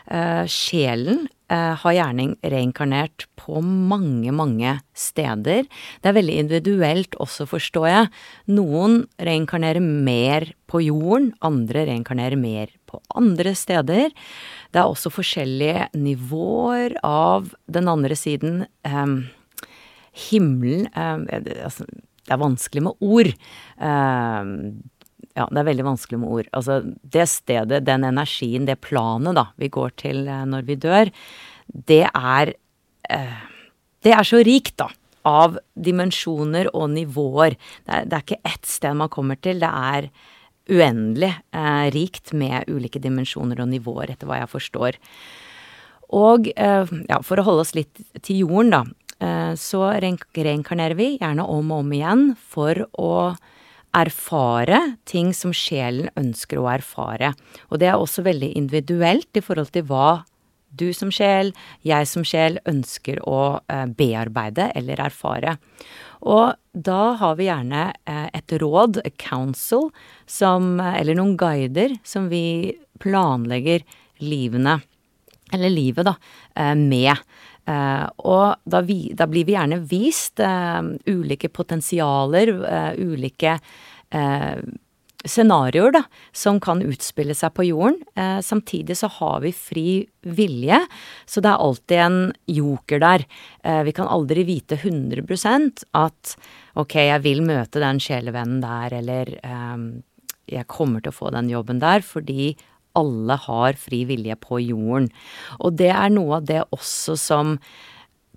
Eh, sjelen eh, har gjerne reinkarnert på mange, mange steder. Det er veldig individuelt også, forstår jeg. Noen reinkarnerer mer på jorden, andre reinkarnerer mer på andre steder. Det er også forskjellige nivåer av den andre siden. Eh, himmelen eh, altså, Det er vanskelig med ord. Eh, ja, det er veldig vanskelig med ord. Altså, det stedet, den energien, det planet, da, vi går til eh, når vi dør, det er eh, Det er så rikt, da. Av dimensjoner og nivåer. Det er, det er, ikke ett sted man kommer til. Det er uendelig eh, rikt med ulike dimensjoner og nivåer, etter hva jeg forstår. Og eh, ja, for å holde oss litt til jorden, da, eh, så reinkarnerer vi gjerne om og om igjen for å erfare ting som sjelen ønsker å erfare. Og det er også veldig individuelt i forhold til hva du som sjel, jeg som sjel ønsker å eh, bearbeide eller erfare. Og da har vi gjerne eh, et råd, a council, som, eller noen guider, som vi planlegger livene, eller livet, da, eh, med. Uh, og da, vi, da, blir vi gjerne vist uh, ulike potensialer, uh, ulike scenarioer, da, som kan utspille seg på jorden. samtidig så har vi fri vilje, så det er alltid en joker der. vi kan aldri vite 100 at ok, jeg vil møte den sjelevennen der, eller jeg kommer til å få den jobben der, fordi alle har fri vilje på jorden. Og det er noe av det også som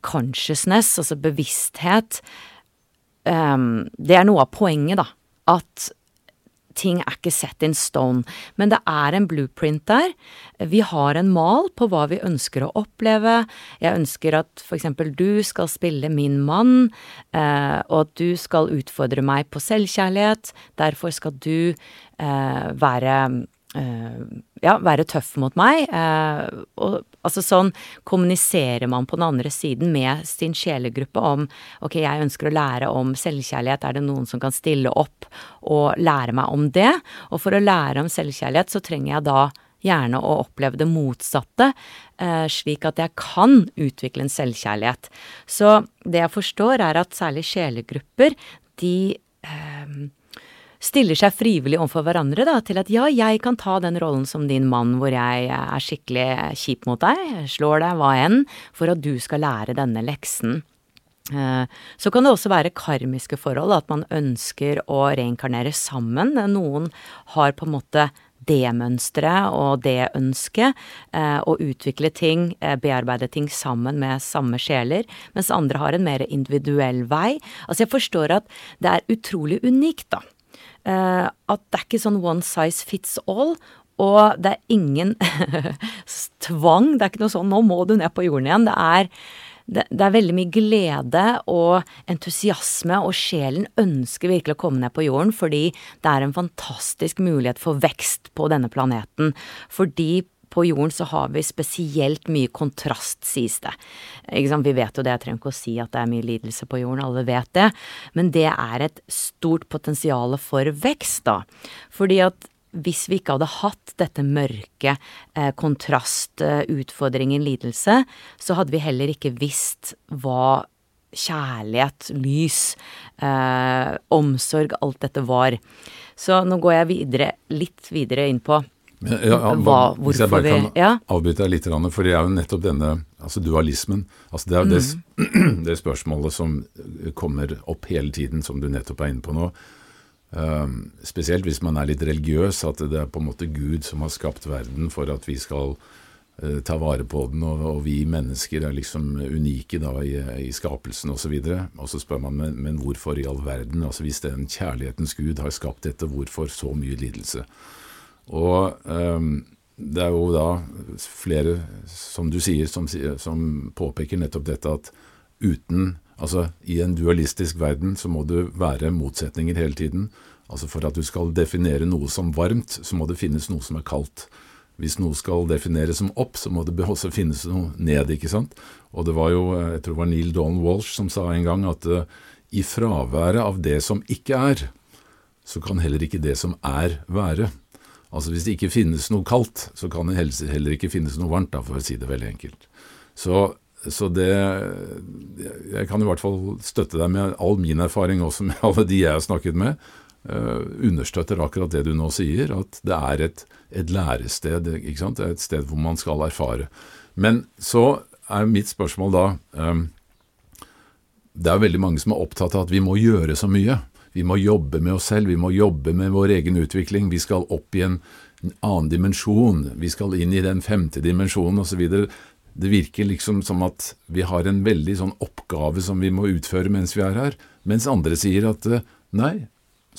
consciousness, altså bevissthet um, Det er noe av poenget, da. At ting er ikke set in stone. Men det er en blueprint der. Vi har en mal på hva vi ønsker å oppleve. Jeg ønsker at eksempel du skal spille min mann, eh, og at du skal utfordre meg på selvkjærlighet. Derfor skal du eh, være ja, være tøff mot meg. og altså sånn kommuniserer man på den andre siden med sin sjelegruppe om ok, jeg ønsker å lære om selvkjærlighet, er det noen som kan stille opp og lære meg om det? Og for å lære om selvkjærlighet så trenger jeg da gjerne å oppleve det motsatte, eh, slik at jeg kan utvikle en selvkjærlighet. Så det jeg forstår, er at særlig sjelegrupper, de eh, stiller seg frivillig overfor hverandre da, til at ja, jeg kan ta den rollen som din mann hvor jeg er skikkelig kjip mot deg, slår deg, hva enn, for at du skal lære denne leksen. Eh, så kan det også være karmiske forhold, at man ønsker å reinkarnere sammen. Noen har på en måte det mønsteret og det ønsket, eh, å utvikle ting, eh, bearbeide ting sammen med samme sjeler, mens andre har en mer individuell vei. Altså jeg forstår at det er utrolig unikt, da. Eh, at det er ikke sånn one size fits all. Og det er ingen tvang. Det er ikke noe sånn 'nå må du ned på jorden igjen'. Det er det, det, er veldig mye glede og entusiasme, og sjelen ønsker virkelig å komme ned på jorden fordi det er en fantastisk mulighet for vekst på denne planeten. Fordi på jorden så har vi spesielt mye kontrast, sies det. Vi vet jo det, jeg trenger ikke å si at det er mye lidelse på jorden, alle vet det. Men det er et stort potensial for vekst, da. Fordi at hvis vi ikke hadde hatt dette mørke, eh, kontrast, eh, utfordringen, lidelse, så hadde vi heller ikke visst hva kjærlighet, lys, eh, omsorg, alt dette var. Så nå går jeg videre, litt videre inn på ja, ja, hva, Hvis jeg bare kan ja? avbryte deg litt, for det er jo nettopp denne altså dualismen. Altså det er jo det, mm. det spørsmålet som kommer opp hele tiden, som du nettopp er inne på nå. Um, spesielt hvis man er litt religiøs, at det er på en måte Gud som har skapt verden for at vi skal uh, ta vare på den, og, og, vi mennesker er liksom unike da i, i skapelsen osv. Og, og så spør man men, men, hvorfor i all verden? Altså Hvis den kjærlighetens Gud har skapt dette, hvorfor så mye lidelse? Og um, det er jo da flere, som du sier, som, som påpeker nettopp dette at uten Altså, I en dualistisk verden så må det være motsetninger hele tiden. Altså For at du skal definere noe som varmt, så må det finnes noe som er kaldt. Hvis noe skal defineres som opp, så må det også finnes noe ned. ikke sant? Og det var jo, jeg tror det var Neil Dawn Walsh som sa en gang at uh, i fraværet av det som ikke er, så kan heller ikke det som er, være. Altså Hvis det ikke finnes noe kaldt, så kan det heller ikke finnes noe varmt, da, for å si det veldig enkelt. Så så det Jeg kan i hvert fall støtte deg med all min erfaring, også med alle de jeg har snakket med. Uh, understøtter akkurat det du nå sier, at det er et, et lærested. ikke sant? Det er et sted hvor man skal erfare. Men så er mitt spørsmål da um, Det er veldig mange som er opptatt av at vi må gjøre så mye. Vi må jobbe med oss selv, vi må jobbe med vår egen utvikling. Vi skal opp i en annen dimensjon, vi skal inn i den femte dimensjonen osv. Det virker liksom som at vi har en veldig sånn oppgave som vi må utføre mens vi er her, mens andre sier at eh, nei,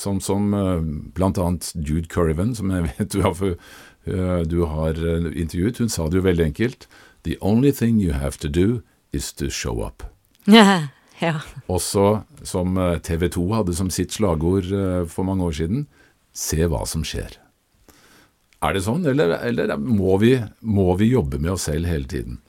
sånn som uh, blant annet Jude Curriven, som jeg vet du har, uh, du har intervjuet, hun sa det jo veldig enkelt. The only thing you have to do is to show up. ja. Også som TV 2 hadde som sitt slagord for mange år siden, se hva som skjer. Er det sånn, eller, eller må, vi, må vi jobbe med oss selv hele tiden?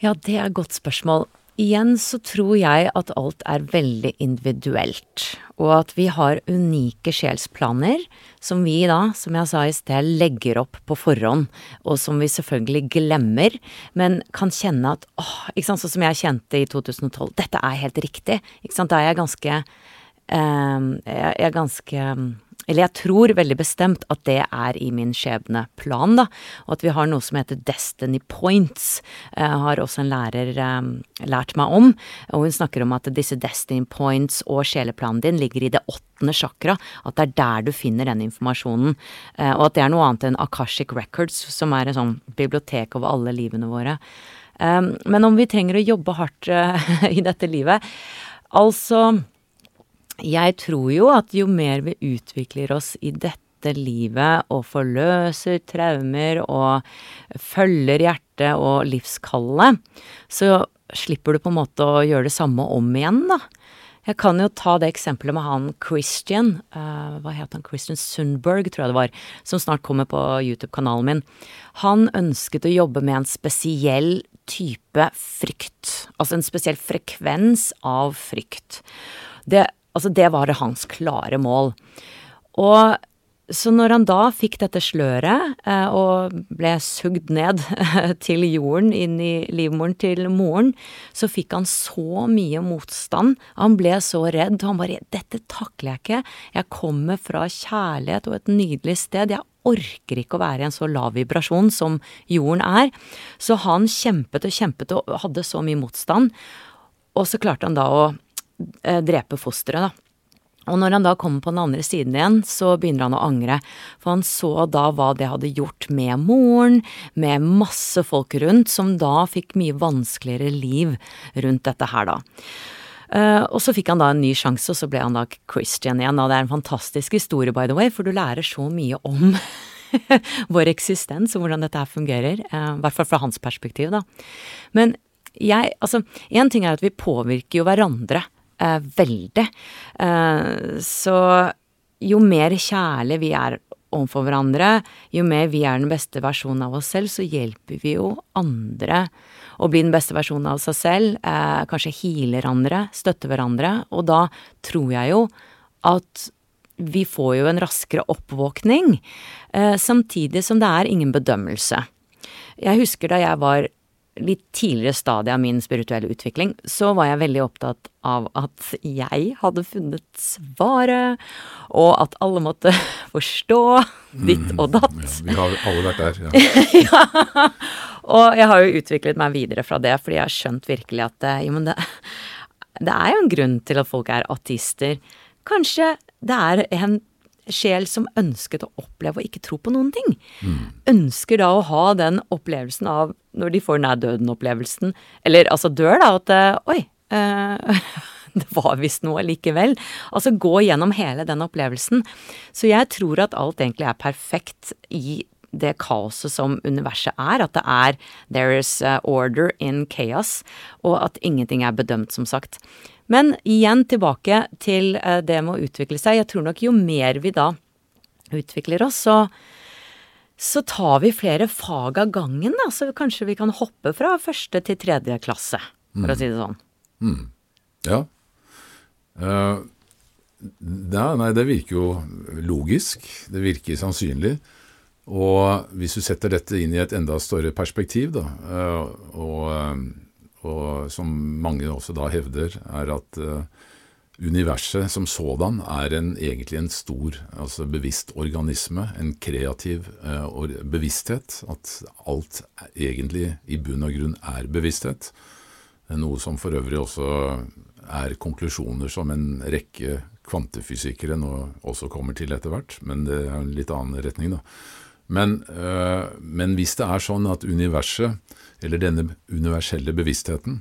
Ja, det er et godt spørsmål. Igjen så tror jeg at alt er veldig individuelt, og at vi har unike sjelsplaner som vi da, som jeg sa i sted, legger opp på forhånd, og som vi selvfølgelig glemmer, men kan kjenne at åh, ikke sant, sånn som jeg kjente i 2012, dette er helt riktig, ikke sant, da er jeg ganske eh, Jeg er ganske eller jeg tror veldig bestemt at det er i min skjebneplan, da. Og at vi har noe som heter Destiny Points, eh, har også en lærer eh, lært meg om. Og hun snakker om at disse Destiny Points og sjeleplanen din ligger i det åttende chakra. At det er der du finner den informasjonen. Eh, og at det er noe annet enn Akashic Records, som er et sånn bibliotek over alle livene våre. Um, men om vi trenger å jobbe hardt uh, i dette livet Altså jeg tror jo at jo mer vi utvikler oss i dette livet og forløser traumer og følger hjertet og livskallet, så slipper du på en måte å gjøre det samme om igjen, da. Jeg kan jo ta det eksempelet med han Christian, uh, hva het han, Christian Sundberg, tror jeg det var, som snart kommer på YouTube-kanalen min. Han ønsket å jobbe med en spesiell type frykt, altså en spesiell frekvens av frykt. Det, altså det var hans klare mål. Og så når han da fikk dette sløret eh, og ble sugd ned til jorden, inn i livmoren til moren, så fikk han så mye motstand. Han ble så redd. Han bare 'Dette takler jeg ikke. Jeg kommer fra kjærlighet og et nydelig sted. Jeg orker ikke å være i en så lav vibrasjon som jorden er. Så han kjempet og kjempet og hadde så mye motstand. Og så klarte han da å drepe fosteret, da. Og når han da kommer på den andre siden igjen, så begynner han å angre. For han så da hva det hadde gjort med moren, med masse folk rundt, som da fikk mye vanskeligere liv rundt dette her, da. Uh, og så fikk han da en ny sjanse, og så ble han da Christian igjen. Og det er en fantastisk historie, by the way, for du lærer så mye om vår eksistens og hvordan dette her fungerer. Uh, I hvert fall fra hans perspektiv, da. Men jeg, altså, én ting er at vi påvirker jo hverandre eh, veldig. Eh, så jo mer kjærlig vi er overfor hverandre, jo mer vi er den beste versjonen av oss selv, så hjelper vi jo andre å bli den beste versjonen av seg selv. Eh, kanskje healer andre, støtter hverandre. Og da tror jeg jo at vi får jo en raskere oppvåkning, eh, samtidig som det er ingen bedømmelse. Jeg husker da jeg var litt tidligere stadie av min spirituelle utvikling, så var jeg veldig opptatt av at jeg hadde funnet svaret, og at alle måtte forstå ditt og datt. Mm, ja, vi har alle vært der, ja. ja. Og jeg har jo utviklet meg videre fra det, fordi jeg har skjønt virkelig at eh, jo, men det, det er jo en grunn til at folk er ateister. Kanskje det er en sjel som ønsket å oppleve å ikke tro på noen ting. Mm. Ønsker da å ha den opplevelsen av, når de får nær døden-opplevelsen, eller altså dør, da, at eh, oi, Øh, det var visst noe likevel. Altså gå gjennom hele den opplevelsen. Så jeg tror at alt egentlig er perfekt i det kaoset som universet er. At det er there is eh, order in chaos, og at ingenting er bedømt, som sagt. Men igjen tilbake til eh, det med å utvikle seg. Jeg tror nok jo mer vi da utvikler oss, så, så tar vi flere fag av gangen, da. Så kanskje vi kan hoppe fra første til tredje klasse, for mm. å si det sånn. Mm. Ja. Uh, det, Nei, det virker jo logisk. Det virker sannsynlig. Og hvis du setter dette inn i et enda større perspektiv, da, uh, og og som mange også da hevder, er at uh, universet som sådan er en, egentlig en stor, altså bevisst organisme, en kreativ uh, bevissthet. At alt egentlig i bunn og grunn er bevissthet. Noe som for øvrig også er konklusjoner som en rekke kvantefysikere nå også kommer til etter hvert, men det er en litt annen retning, da. Men, øh, men hvis det er sånn at universet eller denne universelle bevisstheten,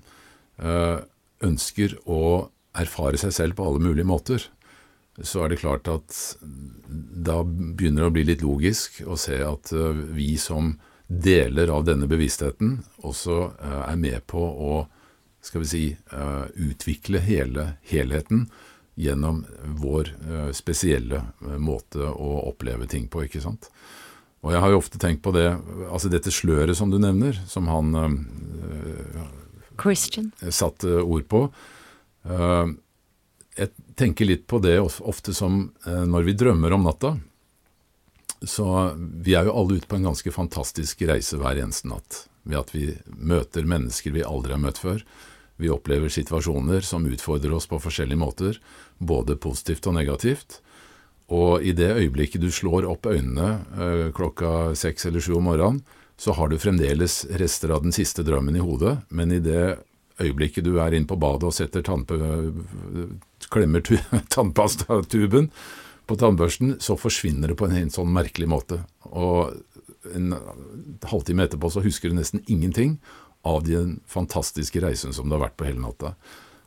eh, ønsker å erfare seg selv på alle mulige måter, så er det klart at da begynner det å bli litt logisk å se at eh, vi som deler av denne bevisstheten også er med på å skal vi si, utvikle hele helheten gjennom vår spesielle måte å oppleve ting på, ikke sant. Og jeg har jo ofte tenkt på det, altså dette sløret som du nevner, som han øh, Christian. satte ord på. Uh, jeg tenker litt på det ofte som uh, når vi drømmer om natta. Så vi er jo alle ute på en ganske fantastisk reise hver eneste natt. Ved at vi møter mennesker vi aldri har møtt før. Vi opplever situasjoner som utfordrer oss på forskjellige måter, både positivt og negativt. Og i det øyeblikket du slår opp øynene øh, klokka seks eller sju om morgenen, så har du fremdeles rester av den siste drømmen i hodet, men i det øyeblikket du er inne på badet og setter tannpe, klemmer tannpastatuben på tannbørsten, så forsvinner det på en helt sånn merkelig måte. Og en halvtime etterpå så husker du nesten ingenting av den fantastiske reisen som du har vært på hele natta.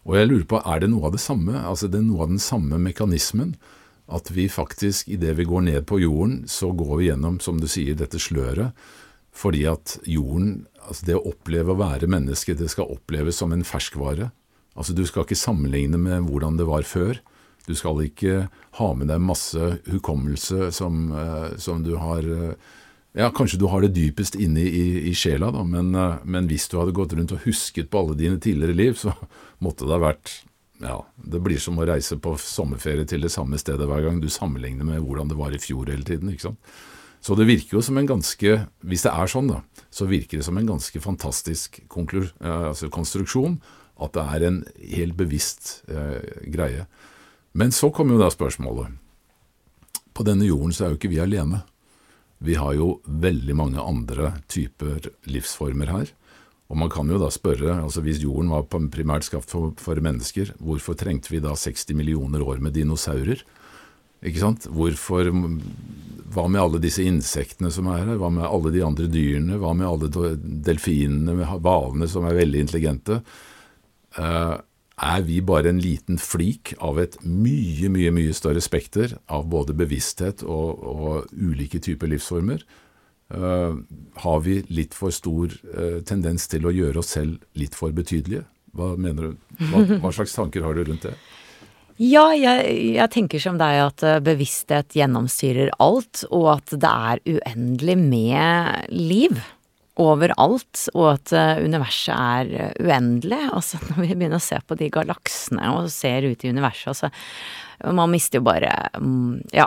Og jeg lurer på, er det noe av det samme, altså det er noe av den samme mekanismen at vi faktisk, idet vi går ned på jorden, så går vi gjennom, som du sier, dette sløret. Fordi at jorden, altså det å oppleve å være menneske, det skal oppleves som en ferskvare. Altså, du skal ikke sammenligne med hvordan det var før. Du skal ikke ha med deg masse hukommelse som, eh, som du har eh, Ja, kanskje du har det dypest inne i, i sjela, da, men, eh, men, hvis du hadde gått rundt og husket på alle dine tidligere liv, så måtte det ha vært Ja, det blir som å reise på sommerferie til det samme stedet hver gang du sammenligner med hvordan det var i fjor hele tiden, ikke sant. Så det virker jo som en ganske Hvis det er sånn, da, så virker det som en ganske fantastisk altså konstruksjon. At det er en helt bevisst eh, greie. Men så kommer jo da spørsmålet. På denne jorden så er jo ikke vi alene. Vi har jo veldig mange andre typer livsformer her. Og man kan jo da spørre, altså hvis jorden var primært skapt for, for mennesker, hvorfor trengte vi da 60 millioner år med dinosaurer? Ikke sant? Hvorfor Hva med alle disse insektene som er her? Hva med alle de andre dyrene? Hva med alle delfinene, hvalene som er veldig intelligente? Uh, er vi bare en liten flik av et mye, mye mye større spekter av både bevissthet og, og ulike typer livsformer? Uh, har vi litt for stor uh, tendens til å gjøre oss selv litt for betydelige? Hva mener du? Hva, hva slags tanker har du rundt det? Ja, jeg, jeg, tenker som deg at eh, bevissthet gjennomstyrer alt, og at det er uendelig med liv overalt, og at eh, universet er eh, uendelig. Altså når vi begynner å se på de galaksene og ser ut i universet, altså Man mister jo bare mm, Ja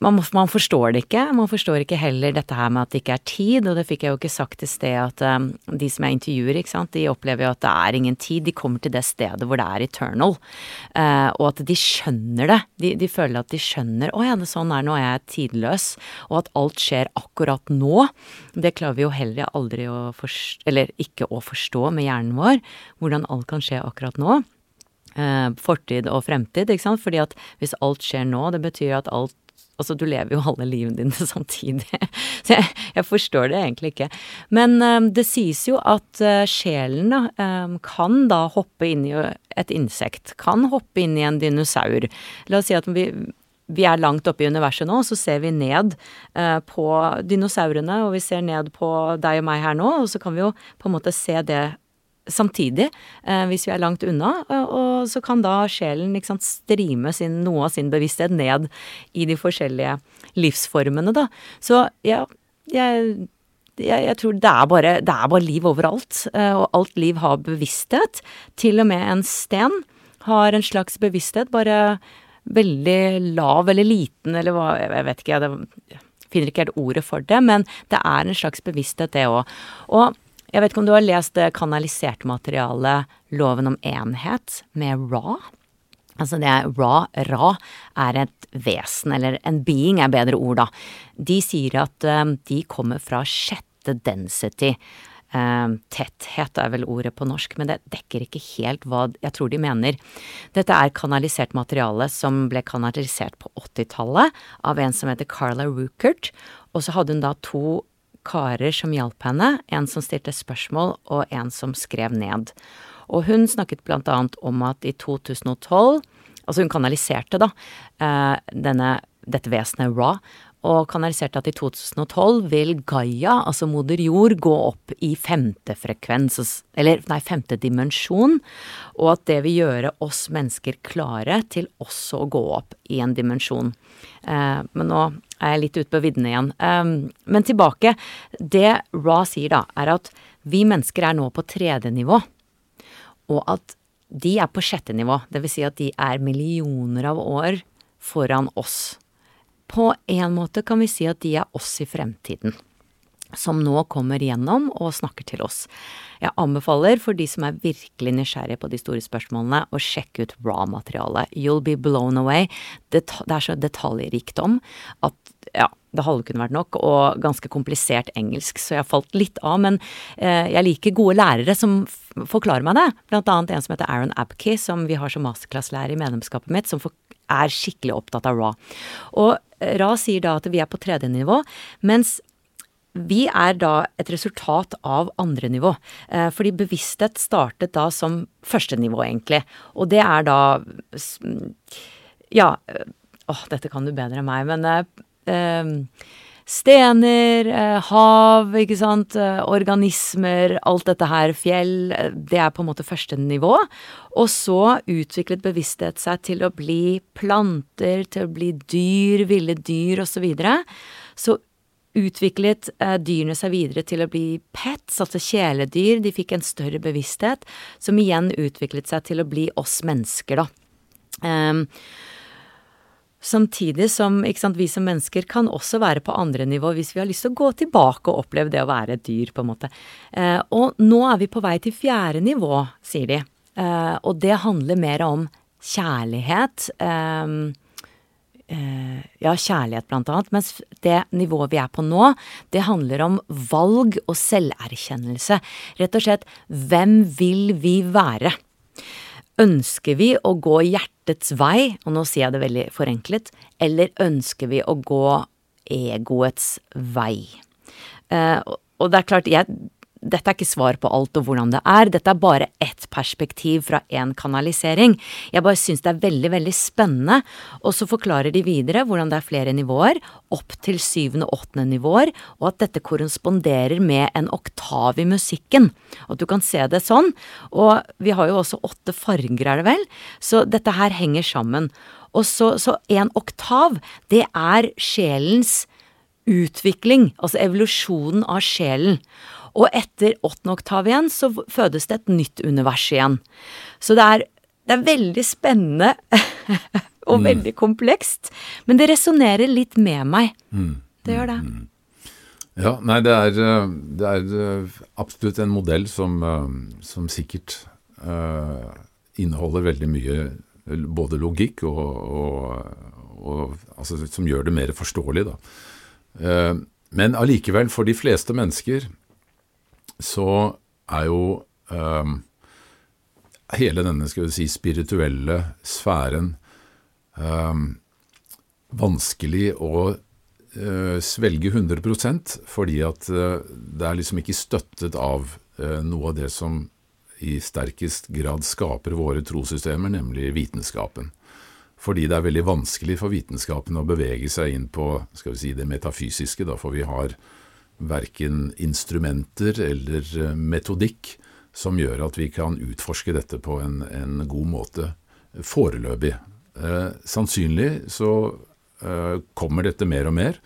man, man, forstår det ikke. Man forstår ikke heller dette her med at det ikke er tid, og det fikk jeg jo ikke sagt i sted at um, de som jeg intervjuer, ikke sant, de opplever jo at det er ingen tid. De kommer til det stedet hvor det er eternal, uh, og at de skjønner det. De, de føler at de skjønner 'Å ja, det sånn er nå, jeg er tidløs', og at alt skjer akkurat nå. Det klarer vi jo heller aldri å forstå, eller ikke å forstå med hjernen vår, hvordan alt kan skje akkurat nå. Uh, fortid og fremtid, ikke sant. Fordi at hvis alt skjer nå, det betyr at alt Altså, du lever jo alle livene dine samtidig. Så jeg, jeg, forstår det egentlig ikke. Men um, det sies jo at uh, sjelen um, kan da hoppe inn i et insekt. Kan hoppe inn i en dinosaur. La oss si at vi, vi er langt oppe i universet nå, så ser vi ned uh, på dinosaurene, og vi ser ned på deg og meg her nå, og så kan vi jo på en måte se det samtidig, eh, hvis vi er langt unna. Og så kan da sjelen ikke sant, strime sin, noe av sin bevissthet ned i de forskjellige livsformene, da. Så ja, jeg, jeg, jeg tror det er, bare, det er bare liv overalt, eh, og alt liv har bevissthet. Til og med en sten har en slags bevissthet, bare veldig lav eller liten, eller hva, jeg vet ikke, jeg finner ikke helt ordet for det, men det er en slags bevissthet, det òg. Og jeg vet ikke om du har lest det kanaliserte materialet Loven om enhet med Ra? Altså det Ra, Ra er et vesen, eller en being er bedre ord, da. De sier at um, de kommer fra sjette density. Um, tetthet er vel ordet på norsk, men det dekker ikke helt hva jeg tror de mener. Dette er kanalisert materiale som ble kanalisert på 80-tallet av en som heter Carla Ruckert, og så hadde hun da to karer som hjalp henne, en som stilte spørsmål og en som skrev ned. Og hun snakket blant annet om at i 2012 Altså hun kanaliserte, da, eh, denne, dette vesenet Ra, og kanaliserte at i 2012 vil Gaia, altså moder jord, gå opp i femte frekvens, eller nei, femte dimensjon, og at det vil gjøre oss mennesker klare til også å gå opp i en dimensjon. Eh, men nå er jeg litt ute på viddene igjen. Um, men tilbake. Det Ra sier da, er at vi mennesker er nå på tredje nivå, og at de er på sjette nivå. Vil si at de er millioner av år foran oss. På en måte kan vi si at de er oss i fremtiden som nå kommer gjennom og snakker til oss. Jeg anbefaler for de som er virkelig nysgjerrige på de store spørsmålene, å sjekke ut raw-materialet. You'll be blown away. Det, er så detaljrikdom at det halve kunne vært nok, og ganske komplisert engelsk, så jeg falt litt av. Men eh, jeg liker gode lærere som forklarer meg det. Blant annet en som heter Aaron Abkey, som vi har som masterclass-lærer i medlemskapet mitt, som er skikkelig opptatt av raw. Og Ra sier da at vi er på tredje nivå, mens vi er da et resultat av andre nivå. Eh, fordi bevissthet startet da som første nivå, egentlig. Og det er da Ja. Eh, åh, dette kan du bedre enn meg, men stener, eh, hav, ikke sant, eh, organismer, alt dette her, fjell, eh, det er på en måte første nivå. Og så utviklet bevissthet seg til å bli planter, til å bli dyr, ville dyr osv. Så, videre. så utviklet eh, dyrene seg videre til å bli pets, altså kjæledyr. De fikk en større bevissthet, som igjen utviklet seg til å bli oss mennesker, da. Um, Samtidig som sant, vi som mennesker kan også være på andre nivå hvis vi har lyst til å gå tilbake og oppleve det å være et dyr, på en måte. Eh, og nå er vi på vei til fjerde nivå, sier de. Eh, og det handler mer om kjærlighet. Eh, eh ja, kjærlighet blant annet. Mens det nivået vi er på nå, det handler om valg og selverkjennelse. Rett og slett, hvem vil vi være? Ønsker vi å gå hjertets vei, og nå sier jeg det veldig forenklet, eller ønsker vi å gå egoets vei? Uh, og det er klart, jeg dette er ikke svar på alt og hvordan det er, dette er bare ett perspektiv fra én kanalisering. Jeg bare syns det er veldig, veldig spennende, og så forklarer de videre hvordan det er flere nivåer, opp til syvende og åttende nivåer, og at dette korresponderer med en oktav i musikken. Og at du kan se det sånn. Og vi har jo også åtte farger, er det vel, så dette her henger sammen. Og så, så en oktav, det er sjelens utvikling, altså evolusjonen av sjelen. Og etter åttende oktav igjen, så fødes det et nytt univers igjen. Så det er, det er veldig spennende og mm. veldig komplekst. Men det resonnerer litt med meg. Mm. Det gjør det. Mm. Ja, nei, det er, det er, absolutt en modell som, som sikkert uh, inneholder veldig mye både logikk og, og, og altså, som gjør det mer forståelig, da. Uh, men allikevel, for de fleste mennesker så er jo um, hele denne skal vi si, spirituelle sfæren um, vanskelig å uh, svelge 100 fordi at uh, det er liksom ikke støttet av uh, noe av det som i sterkest grad skaper våre trossystemer, nemlig vitenskapen. Fordi det er veldig vanskelig for vitenskapen å bevege seg inn på skal vi si, det metafysiske, da, for vi har verken instrumenter eller eh, metodikk som gjør at vi kan utforske dette på en, en god måte foreløpig. Eh, sannsynlig så eh, kommer dette mer og mer.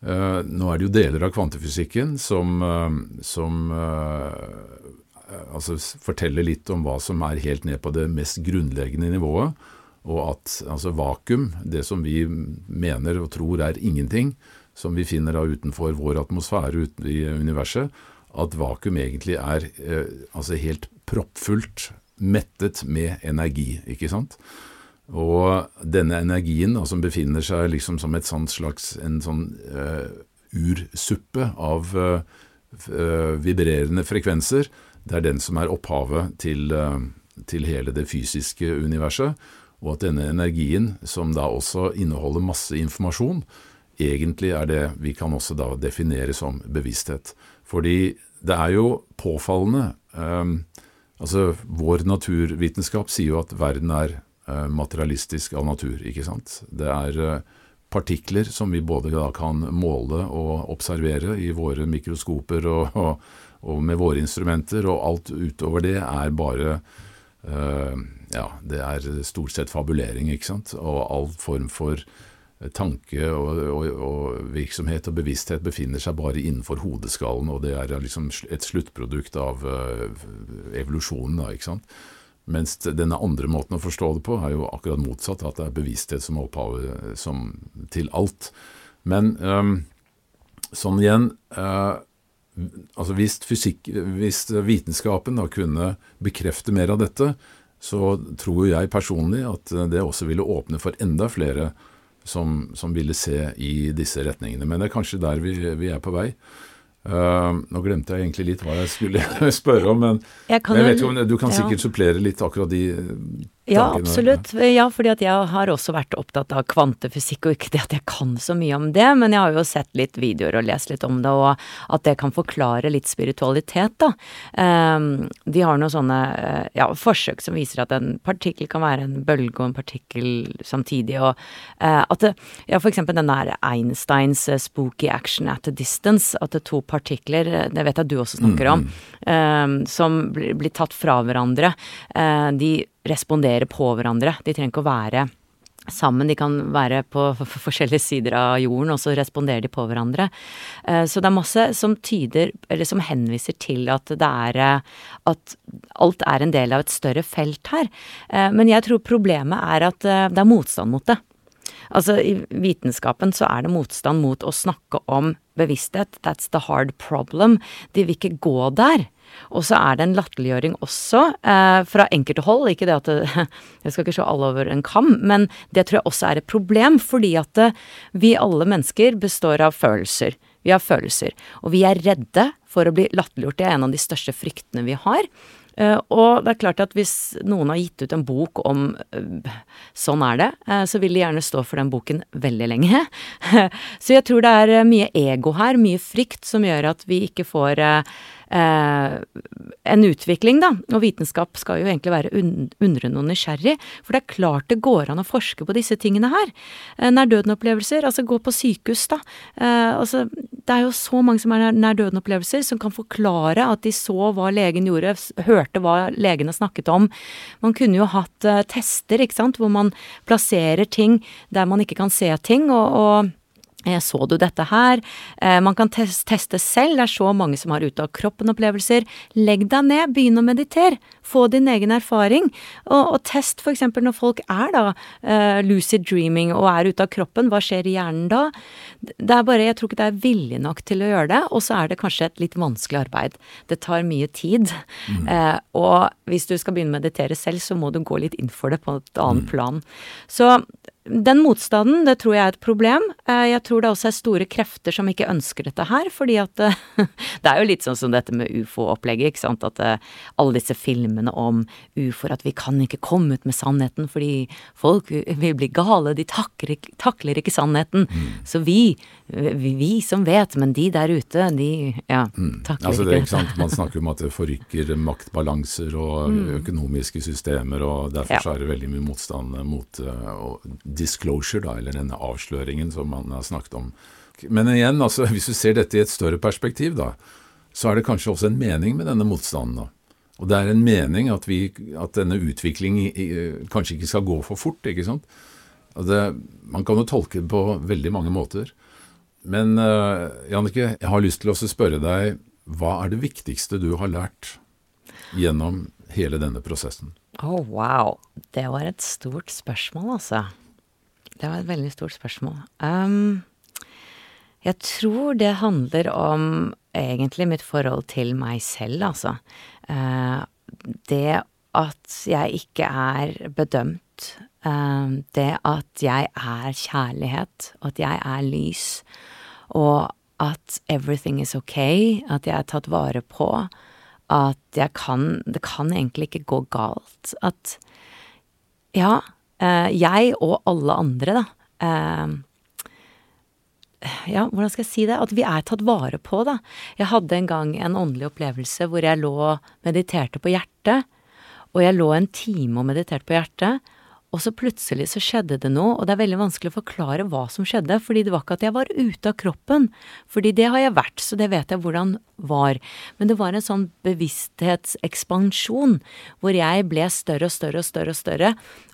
Eh, nå er det jo deler av kvantefysikken som, eh, som eh, altså forteller litt om hva som er helt ned på det mest grunnleggende nivået, og at altså vakuum, det som vi mener og tror er ingenting, som vi finner da utenfor vår atmosfære uten i universet, at vakuum egentlig er eh, altså helt proppfullt mettet med energi, ikke sant? Og denne energien da, som befinner seg liksom som et slags en sånn eh, ursuppe av eh, vibrerende frekvenser, det er den som er opphavet til, uh, til hele det fysiske universet. Og at denne energien, som da også inneholder masse informasjon, egentlig er det vi kan også da definere som bevissthet. Fordi det er jo påfallende um, Altså, vår naturvitenskap sier jo at verden er uh, materialistisk av natur, ikke sant. Det er uh, partikler som vi både da kan måle og observere i våre mikroskoper og, og, og med våre instrumenter, og alt utover det er bare uh, Ja, det er stort sett fabulering, ikke sant. Og all form for tanke og, og, og, virksomhet og bevissthet befinner seg bare innenfor hodeskallen, og det er liksom et sluttprodukt av uh, evolusjonen. da, ikke sant? Mens denne andre måten å forstå det på er jo akkurat motsatt, at det er bevissthet som er opphavet til alt. Men um, sånn igjen uh, altså hvis, fysikk, hvis vitenskapen da kunne bekrefte mer av dette, så tror jeg personlig at det også ville åpne for enda flere som, som, ville se i disse retningene. Men det er kanskje der vi, vi er på vei. Uh, nå glemte jeg egentlig litt hva jeg skulle spørre om, men jeg, jeg vet jo om du kan sikkert supplere litt akkurat de Ja, absolutt. Ja, fordi at jeg har også vært opptatt av kvantefysikk, og ikke det at jeg kan så mye om det, men jeg har jo sett litt videoer og lest litt om det, og at det kan forklare litt spiritualitet, da. Um, de har noen sånne eh, ja, forsøk som viser at en partikkel kan være en bølge og en partikkel samtidig, og uh, at det, ja, for eksempel den der Einsteins uh, spooky action at a distance, at det er to partikler, det vet jeg du også snakker om, mm. um, som blir, blir, tatt fra hverandre. De respondere på hverandre. De trenger ikke å være sammen. De kan være på forskjellige sider av jorden, og så responderer de på hverandre. Eh, så det er masse som tyder, eller som henviser til at det er eh, At alt er en del av et større felt her. Eh, men jeg tror problemet er at det er motstand mot det. Altså, i vitenskapen så er det motstand mot å snakke om bevissthet. That's the hard problem. De vil ikke gå der. Og så er det en latterliggjøring også, eh, fra enkelte hold. Ikke det at det, Jeg skal ikke se alle over en kam, men det tror jeg også er et problem, fordi at det, eh, vi alle mennesker består av følelser. Vi har følelser. Og vi er redde for å bli latterliggjort. Det er en av de største fryktene vi har. Uh, og det er klart at hvis noen har gitt ut en bok om uh, sånn er det, uh, så vil de gjerne stå for den boken veldig lenge. så jeg tror det er mye ego her, mye frykt, som gjør at vi ikke får eh, en utvikling, da. Og vitenskap skal jo egentlig være undrende og nysgjerrig. For det er klart det går an å forske på disse tingene her. Eh, nær-døden-opplevelser, altså gå på sykehus, da. Eh, altså, det er jo så mange som er nær-døden-opplevelser, som kan forklare at de så hva legen gjorde, hørte hva legene snakket om. Man kunne jo hatt eh, tester, ikke sant, hvor man plasserer ting der man ikke kan se ting, og, og så du dette her? Eh, man kan teste selv, det er så mange som har ute av kroppen-opplevelser. Legg deg ned, begynn å meditere. Få din egen erfaring. Og, og test f.eks. når folk er da uh, lucid dreaming og er ute av kroppen, hva skjer i hjernen da? Det er bare, Jeg tror ikke det er vilje nok til å gjøre det, og så er det kanskje et litt vanskelig arbeid. Det tar mye tid. Mm. Uh, og hvis du skal begynne å meditere selv, så må du gå litt inn for det på et annet mm. plan. Så den motstanden, det tror jeg er et problem. Eh, jeg tror det også er store krefter som ikke ønsker dette her, fordi at eh, Det er jo litt sånn som dette med ufo-opplegget, ikke sant. At eh, alle disse filmene om ufoer, at vi kan ikke komme ut med sannheten fordi folk vil bli gale, de takler, takler ikke sannheten. Mm. Så vi, vi, vi, som vet, men de der ute, de ja, mm. takler altså, det, ikke. sant? Man snakker om at det forrykker maktbalanser og mm. økonomiske systemer, og derfor ja. er det veldig mye motstand mot uh, disclosure, da, eller denne avsløringen som man har snakket om. Men igjen, altså, hvis du ser dette i et større perspektiv, da, så er det kanskje også en mening med denne motstanden. da. Og det er en mening at, vi, at denne utviklingen kanskje ikke skal gå for fort. ikke sant? Det, man kan jo tolke det på veldig mange måter. Men uh, Jannicke, jeg har lyst til å spørre deg, hva er det viktigste du har lært gjennom hele denne prosessen? Å, oh, wow. Det var et stort spørsmål, altså. Det var et veldig stort spørsmål. Um, jeg tror det handler om egentlig mitt forhold til meg selv, altså. Uh, det at jeg ikke er bedømt. Uh, det at jeg er kjærlighet, at jeg er lys. Og at everything is okay, at jeg er tatt vare på. At jeg kan Det kan egentlig ikke gå galt. At Ja, jeg og alle andre, da. Eh, ja, hvordan skal jeg si det? At vi er tatt vare på, da. Jeg hadde en gang en åndelig opplevelse hvor jeg lå og mediterte på hjertet. Og jeg lå en time og mediterte på hjertet. Og så plutselig så skjedde det noe, og det er veldig vanskelig å forklare hva som skjedde, fordi det var ikke at jeg var ute av kroppen, fordi det har jeg vært, så det vet jeg hvordan var. Men det var en sånn bevissthetsekspansjon, hvor jeg ble større og større og større og større,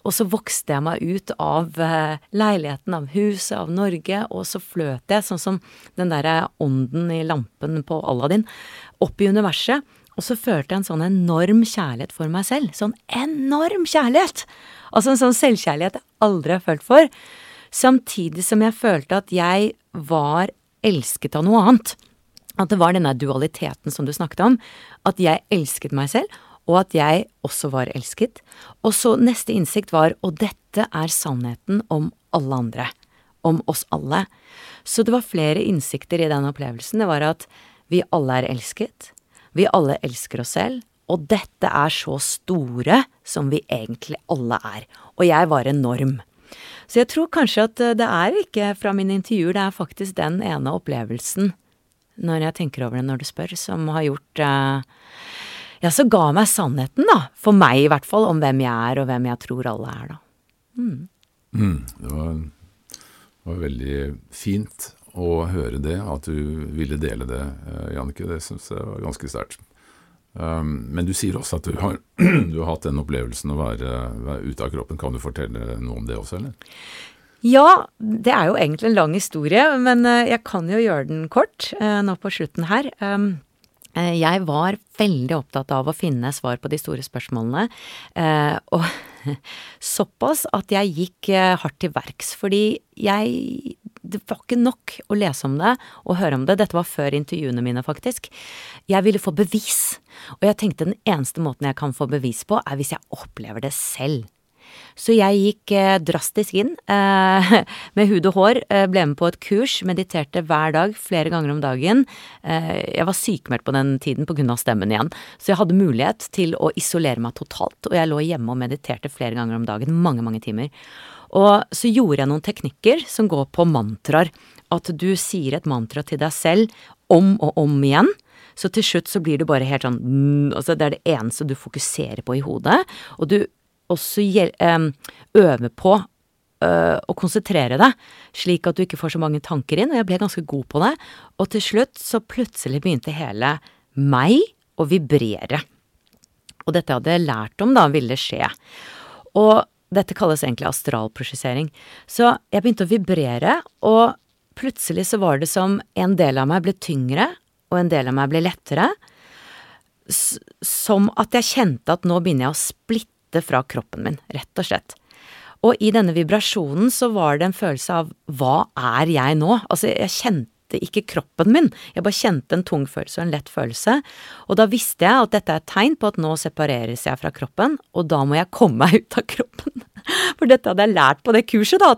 og så vokste jeg meg ut av eh, leiligheten, av huset, av Norge, og så fløt jeg, sånn som den derre ånden i lampen på Aladdin, opp i universet. Og så følte jeg en sånn enorm kjærlighet for meg selv. Sånn enorm kjærlighet! Altså en sånn selvkjærlighet jeg aldri har følt for. Samtidig som jeg følte at jeg var elsket av noe annet. At det var denne dualiteten som du snakket om. At jeg elsket meg selv, og at jeg også var elsket. Og så neste innsikt var og dette er sannheten om alle andre. Om oss alle. Så det var flere innsikter i den opplevelsen. Det var at vi alle er elsket. Vi alle elsker oss selv, Og dette er så store som vi egentlig alle er. Og jeg var enorm. Så jeg tror kanskje at eh, det er ikke fra mine intervjuer, det er faktisk den ene opplevelsen, når jeg tenker over det når du spør, som har gjort eh, Ja, så ga meg sannheten, da. For meg i hvert fall, om hvem jeg er, og hvem jeg tror alle er, da. Mm. Mm, det var, var, veldig fint å høre det, at du ville dele det, eh, Jannicke. Det syns jeg var ganske sterkt. Um, men du sier også at du har, du har hatt den opplevelsen å være, være, ute av kroppen. Kan du fortelle noe om det også, eller? Ja, det er jo egentlig en lang historie, men eh, jeg kan jo gjøre den kort uh, nå på slutten her. Um, jeg var veldig opptatt av å finne svar på de store spørsmålene. Og såpass at jeg gikk hardt til verks, fordi jeg det var ikke nok å lese om det og høre om det. Dette var før intervjuene mine, faktisk. Jeg ville få bevis. Og jeg tenkte den eneste måten jeg kan få bevis på, er hvis jeg opplever det selv. Så jeg gikk eh, drastisk inn eh, med hud og hår, eh, ble med på et kurs, mediterte hver dag, flere ganger om dagen. Eh, jeg var sykemeldt på den tiden pga. stemmen igjen, så jeg hadde mulighet til å isolere meg totalt, og jeg lå hjemme og mediterte flere ganger om dagen, mange, mange timer. Og så gjorde jeg noen teknikker som går på mantraer. At du sier et mantra til deg selv om og om igjen. Så til slutt så blir du bare helt sånn altså Det er det eneste du fokuserer på i hodet. Og du også øver på å konsentrere deg, slik at du ikke får så mange tanker inn. Og jeg ble ganske god på det. Og til slutt så plutselig begynte hele meg å vibrere. Og dette hadde jeg lært om da ville skje. Og dette kalles egentlig astralprosjessering. Så jeg begynte å vibrere, og plutselig så var det som en del av meg ble tyngre, og en del av meg ble lettere. Som at jeg kjente at nå begynner jeg å splitte fra kroppen min, rett og slett. Og i denne vibrasjonen så var det en følelse av hva er jeg nå? Altså, jeg kjente ikke kroppen min, jeg bare kjente en tung følelse og en lett følelse. Og da visste jeg at dette er et tegn på at nå separeres jeg fra kroppen, og da må jeg komme meg ut av kroppen. For dette hadde jeg lært på det kurset, da.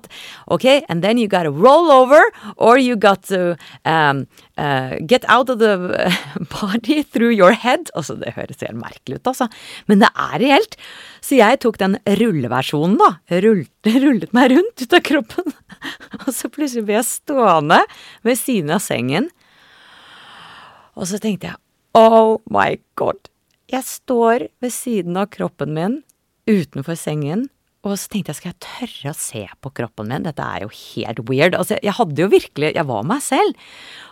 Ok, and then you gotta roll over, or you got to um, uh, get out of the body through your head. Altså, det høres helt merkelig ut, altså. Men det er reelt. Så jeg tok den rulleversjonen, da. Rullet, rullet meg rundt ut av kroppen. Og så plutselig ble jeg stående ved siden av sengen. Og så tenkte jeg oh my god. Jeg står ved siden av kroppen min utenfor sengen og så tenkte jeg, skal jeg tørre å se på kroppen min? Dette er jo helt weird. Altså, jeg hadde jo virkelig Jeg var meg selv.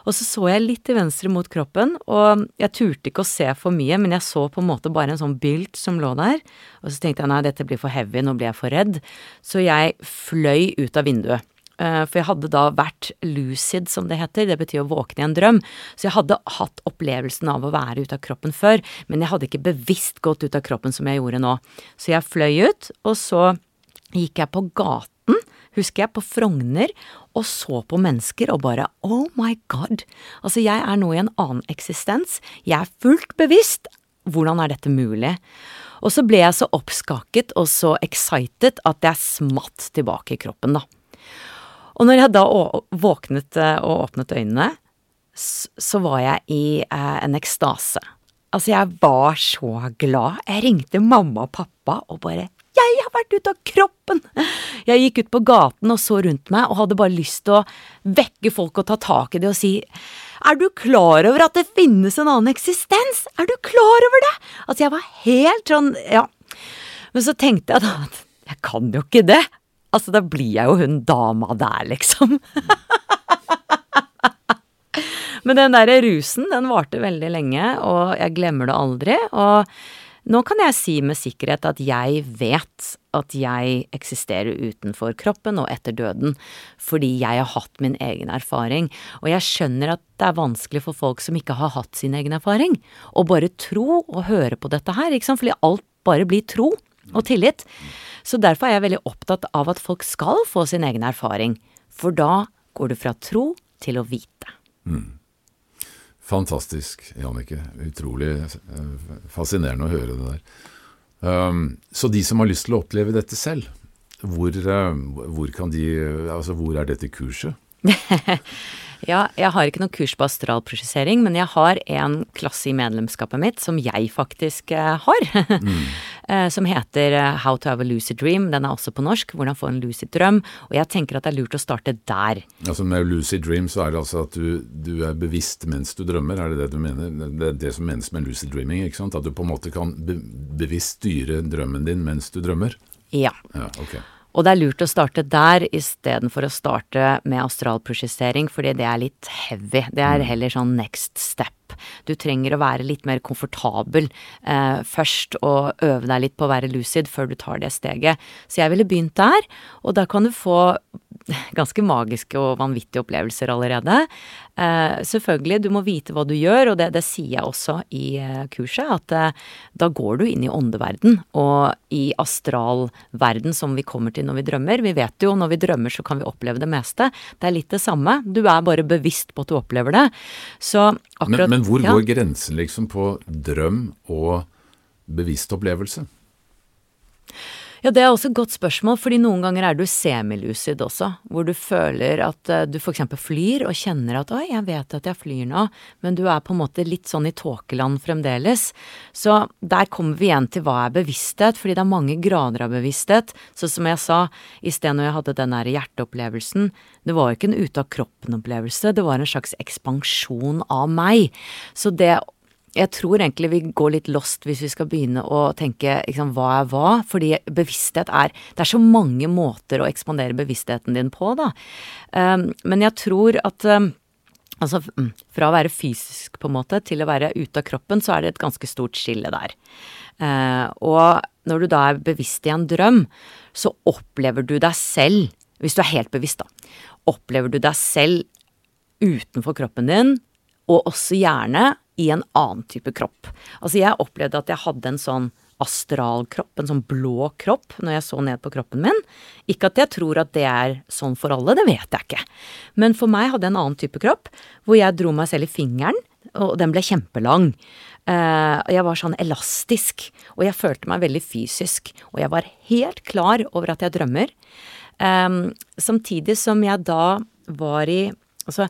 Og så så jeg litt til venstre mot kroppen, og jeg turte ikke å se for mye, men jeg så på en måte bare en sånn bylt som lå der. Og så tenkte jeg nei, dette blir for heavy, nå blir jeg for redd. Så jeg fløy ut av vinduet. Eh, for jeg hadde da vært lucid, som det heter, det betyr å våkne i en drøm. Så jeg hadde hatt opplevelsen av å være ute av kroppen før, men jeg hadde ikke bevisst gått ut av kroppen som jeg gjorde nå. Så jeg fløy ut, og så gikk jeg på gaten, husker jeg, på Frogner, og så på mennesker og bare oh my god, altså jeg er nå i en annen eksistens, jeg er fullt bevisst, hvordan er dette mulig? Og så ble jeg så oppskaket og så excited at jeg smatt tilbake i kroppen, da. Og når jeg da våknet eh, og åpnet øynene, så var jeg i eh, en ekstase. Altså, jeg var så glad. Jeg ringte mamma og pappa og bare jeg har vært ute av kroppen! Jeg gikk ut på gaten og så rundt meg og hadde bare lyst til å vekke folk og ta tak i det og si er du klar over at det finnes en annen eksistens? Er du klar over det? Altså, jeg var helt sånn, ja. Men så tenkte jeg da at jeg kan jo ikke det. Altså, da blir jeg jo hun dama der, liksom. Men den derre rusen, den varte veldig lenge, og jeg glemmer det aldri. Og nå kan jeg si med sikkerhet at jeg vet at jeg eksisterer utenfor kroppen og etter døden, fordi jeg har hatt min egen erfaring, og jeg skjønner at det er vanskelig for folk som ikke har hatt sin egen erfaring, å bare tro og høre på dette her, ikke sant, fordi alt bare blir tro og tillit. Så derfor er jeg veldig opptatt av at folk skal få sin egen erfaring, for da går du fra tro til å vite. Mm. Fantastisk, Jannicke. Utrolig eh, fascinerende å høre det der. Um, så de som har lyst til å oppleve dette selv, hvor, uh, hvor de Altså, hvor er dette kurset? Ja, jeg har ikke noe kurs på astralprosjessering, men jeg har en klasse i medlemskapet mitt som jeg faktisk uh, har. mm. uh, som heter uh, How to have a lucid dream. Den er også på norsk. Hvordan få en lucid drøm. Og jeg tenker at det er lurt å starte der. Altså Med lucid dream så er det altså at du, du er bevisst mens du drømmer, er det det du mener? Det er det som menes med lucid dreaming, ikke sant? At du på en måte kan be bevisst styre drømmen din mens du drømmer? Ja. ja okay. Og det er lurt å starte der istedenfor å starte med astralprosjessering, fordi det er litt heavy. Det er mm. heller sånn next step. Du trenger å være litt mer komfortabel eh, først, og øve deg litt på å være lucid før du tar det steget. Så jeg ville begynt der, og da kan du få ganske magiske og vanvittige opplevelser allerede. Eh, selvfølgelig, du må vite hva du gjør, og det, det sier jeg også i eh, kurset, at eh, da går du inn i åndeverden og i astralverden som vi kommer til når vi drømmer. Vi vet jo når vi drømmer så kan vi oppleve det meste. Det er litt det samme. Du er bare bevisst på at du opplever det. Så akkurat Men, men hvor ja. går grensen liksom på drøm og bevisst opplevelse? Ja, det er også et godt spørsmål, fordi noen ganger er du semilucid også, hvor du føler at du du f.eks. flyr og kjenner at 'oi, jeg vet at jeg flyr nå', men du er på en måte litt sånn i tåkeland fremdeles. Så der kommer vi igjen til hva er bevissthet, fordi det er mange grader av bevissthet. Så som jeg sa i sted når jeg hadde den der hjerteopplevelsen, det var jo ikke en ute av kroppen-opplevelse, det var en slags ekspansjon av meg. Så det jeg tror egentlig vi går litt lost hvis vi skal begynne å tenke liksom, hva er hva, fordi bevissthet er Det er så mange måter å ekspandere bevisstheten din på, da. Um, men jeg tror at um, Altså, mm, fra å være fysisk, på en måte, til å være ute av kroppen, så er det et ganske stort skille der. Uh, og når du da er bevisst i en drøm, så opplever du deg selv, hvis du er helt bevisst, da, opplever du deg selv utenfor kroppen din, og også gjerne i en annen type kropp. Altså, jeg opplevde at jeg hadde en sånn astralkropp, en sånn blå kropp, når jeg så ned på kroppen min. Ikke at jeg tror at det er sånn for alle, det vet jeg ikke. Men for meg hadde jeg en annen type kropp, hvor jeg dro meg selv i fingeren, og den ble kjempelang. Uh, jeg var sånn elastisk, og jeg følte meg veldig fysisk. Og jeg var helt klar over at jeg drømmer. Um, samtidig som jeg da var i Altså,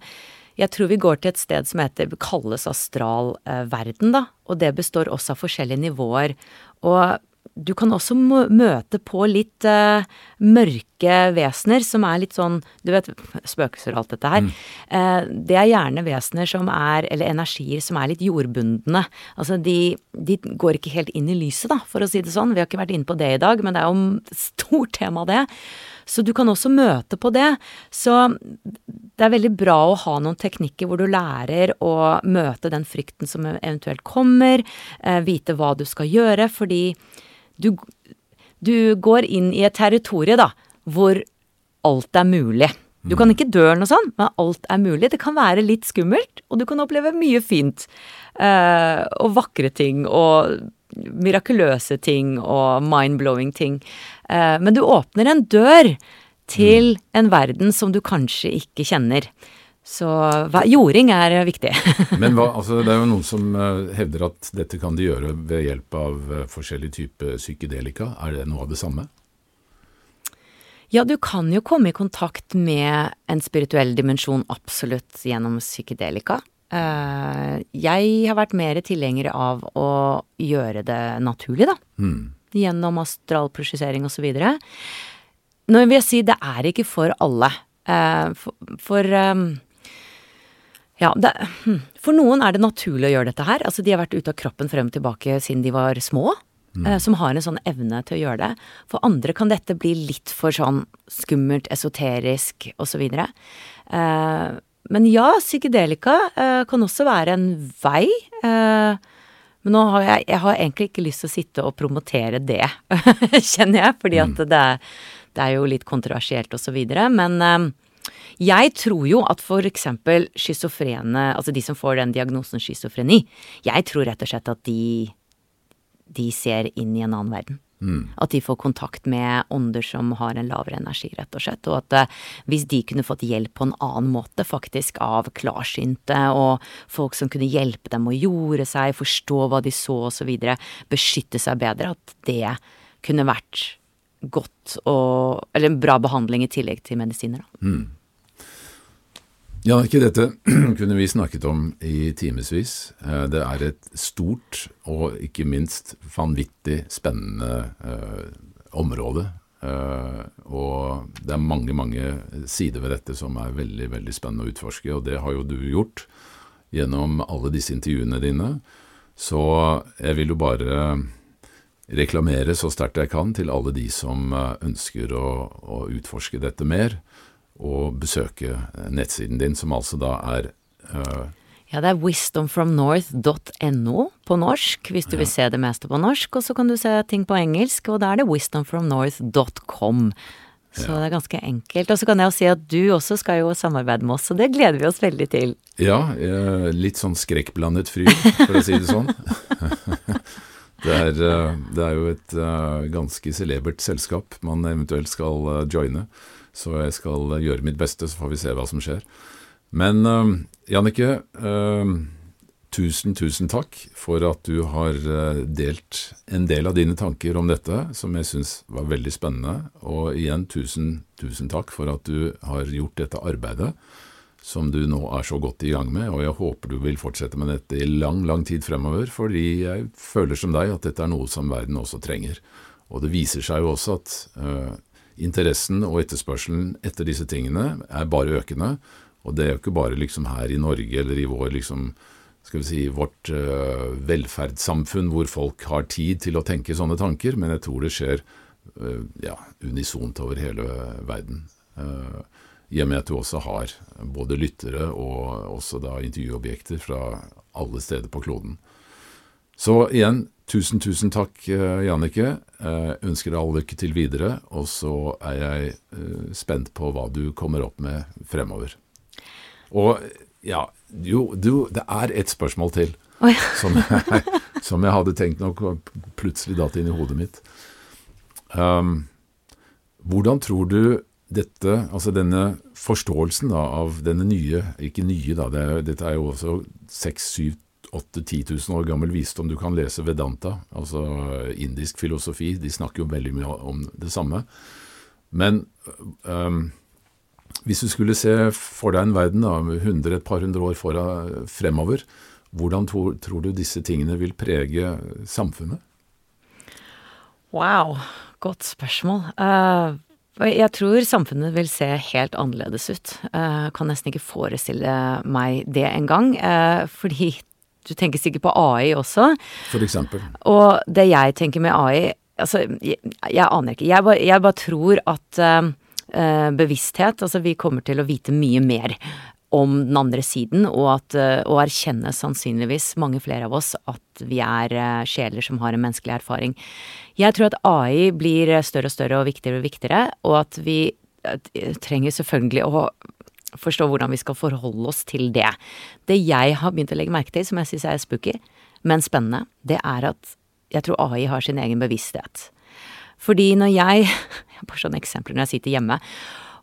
jeg tror vi går til et sted som heter, kalles astralverden, da. Og det består også av forskjellige nivåer. Og du kan også møte på litt uh, mørke vesener som er litt sånn Du vet, spøkelser og alt dette her. Mm. Uh, det er gjerne vesener som er, eller energier som er litt jordbundne. Altså de, de, går ikke helt inn i lyset, da, for å si det sånn. Vi har ikke vært inne på det i dag, men det er jo stort tema, det. Så du kan også møte på det. Så det er veldig bra å ha noen teknikker hvor du lærer å møte den frykten som eventuelt kommer, eh, vite hva du skal gjøre, fordi du, du går inn i et territorium, da, hvor alt er mulig. Du kan ikke dø eller noe sånt, men alt er mulig. Det kan være litt skummelt, og du kan oppleve mye fint. Eh, og vakre ting, og mirakuløse ting og mind-blowing ting. Eh, men du åpner en dør til mm. en verden som du kanskje ikke kjenner. Så jording er viktig. Men hva, altså, det er jo noen som uh, hevder at dette kan de gjøre ved hjelp av forskjellig forskjellige typer psykedelika. Er det noe av det samme? Ja, du kan jo komme i kontakt med en spirituell dimensjon absolutt gjennom psykedelika. Jeg har vært mer tilhenger av å gjøre det naturlig, da. Mm. Gjennom astralprosjisering osv. Nå vil jeg si det er ikke for alle. Uh, for, for um, ja, det, hm, for noen er det naturlig å gjøre dette her. Altså, de har vært ute av kroppen frem og tilbake siden de var små. Mm. Uh, som har en sånn evne til å gjøre det. For andre kan dette bli litt for sånn skummelt, esoterisk osv. Uh, men ja, psykedelika eh, kan også være en vei. Men nå har jeg, jeg har egentlig ikke lyst til å sitte og promotere det, kjenner jeg. Fordi at mm. det, det, er jo litt kontroversielt og så videre. Men eh, jeg tror jo at eksempel schizofrene, altså de som får den diagnosen schizofreni, jeg tror rett og slett at de, de ser inn i en annen verden. Mm. At de får kontakt med ånder som har en lavere energi, rett og slett. Og at uh, hvis de kunne fått hjelp på en annen måte, faktisk av klarsynte og folk som kunne hjelpe dem å jorde seg, forstå hva de så osv., beskytte seg bedre, at det kunne vært godt og Eller en bra behandling i tillegg til medisiner, da. Mm. Jannicke, dette kunne vi snakket om i timevis. Eh, det er et stort og ikke minst vanvittig spennende eh, område. Eh, og det er mange, mange sider ved dette som er veldig, veldig spennende å utforske, og det har jo du gjort gjennom alle disse intervjuene dine. Så jeg vil jo bare reklamere så sterkt jeg kan til alle de som ønsker å, å utforske dette mer og besøke nettsiden din, som altså da er uh, ja, det er wisdomfromnorth.no på norsk, hvis du ja. vil se det meste på norsk. Og så kan du se ting på engelsk, og da er det wisdomfromnorth.com. Så ja. det er ganske enkelt. Og så kan jeg jo si at du også skal jo samarbeide med oss, og det gleder vi oss veldig til. Ja, litt sånn skrekkblandet fryd, for å si det sånn. det, er, eh, det er jo et eh, ganske celebert selskap man eventuelt skal joine. Så jeg skal gjøre mitt beste, så får vi se hva som skjer. Men uh, Jannicke, uh, tusen, tusen takk for at du har uh, delt en del av dine tanker om dette, som jeg syns var veldig spennende. Og igjen, tusen, tusen takk for at du har gjort dette arbeidet som du nå er så godt i gang med, og jeg håper du vil fortsette med dette i lang, lang tid fremover, fordi jeg føler som deg at dette er noe som verden også trenger. Og det viser seg jo også at interessen og etterspørselen etter disse tingene er bare økende. Og det er jo ikke bare liksom her i Norge eller i vår liksom, si, vårt uh, velferdssamfunn hvor folk har tid til å tenke sånne tanker, men jeg tror det skjer uh, ja, unisont over hele verden. Uh, I og med at du også har både lyttere og også da intervjuobjekter fra alle steder på kloden. Så igjen, Tusen, tusen takk, eh, Jannicke. Eh, ønsker deg all lykke til videre. Og så er jeg eh, spent på hva du kommer opp med fremover. Og ja, jo, du, det er et spørsmål til oh, ja. som, jeg, som, jeg, hadde tenkt nok plutselig datt inn i hodet mitt. Um, hvordan tror du dette, altså denne forståelsen da, av denne nye Ikke nye, da, det, dette er jo også seks-syv 8000-10 000 år gammel visdom. Du kan lese Vedanta, altså indisk filosofi. De snakker jo veldig mye om det samme. Men um, hvis du skulle se for deg en verden da, 100, et par hundre år foran, fremover, hvordan tror, tror du disse tingene vil prege samfunnet? Wow, godt spørsmål. Uh, jeg tror samfunnet vil se helt annerledes ut. Uh, kan nesten ikke forestille meg det engang. Uh, fordi du tenker sikkert på AI også. For eksempel. Og det jeg tenker med AI Altså, jeg, jeg aner ikke. Jeg bare, jeg bare tror at uh, bevissthet Altså, vi kommer til å vite mye mer om den andre siden, og, at, uh, og erkjenne sannsynligvis, mange flere av oss, at vi er sjeler som har en menneskelig erfaring. Jeg tror at AI blir større og større og viktigere og viktigere, og at vi trenger selvfølgelig å forstå hvordan vi skal forholde oss til det. Det jeg har begynt å legge merke til, som jeg syns er spooky, men spennende, det er at jeg tror AI har sin egen bevissthet. Fordi når jeg Bare sånne eksempler når jeg sitter hjemme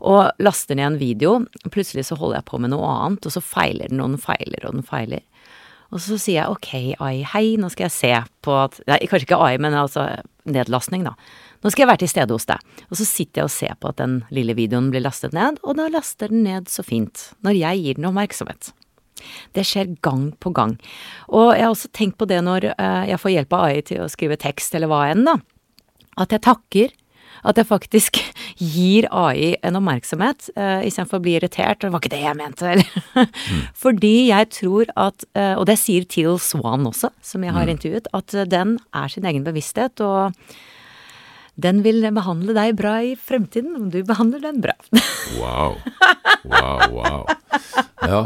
og laster ned en video, plutselig så holder jeg på med noe annet, og så feiler den, og den feiler, og den feiler. Og så sier jeg ok, AI, hei, nå skal jeg se på at Nei, kanskje ikke AI, men altså nedlastning, da. Nå skal jeg være til stede hos deg. Og så sitter jeg og ser på at den lille videoen blir lastet ned, og da laster den ned så fint. Når jeg gir den oppmerksomhet. Det skjer gang på gang. Og jeg har også tenkt på det når uh, jeg får hjelp av AI til å skrive tekst eller hva enn, da. At jeg takker. At jeg faktisk gir AI en oppmerksomhet, uh, istedenfor å bli irritert. Det var ikke det jeg mente, eller? mm. Fordi jeg tror at, uh, og det sier Teal Swan også, som jeg har mm. intervjuet, at den er sin egen bevissthet. og den vil behandle deg bra i fremtiden om du behandler den bra. wow. Wow, wow. Ja,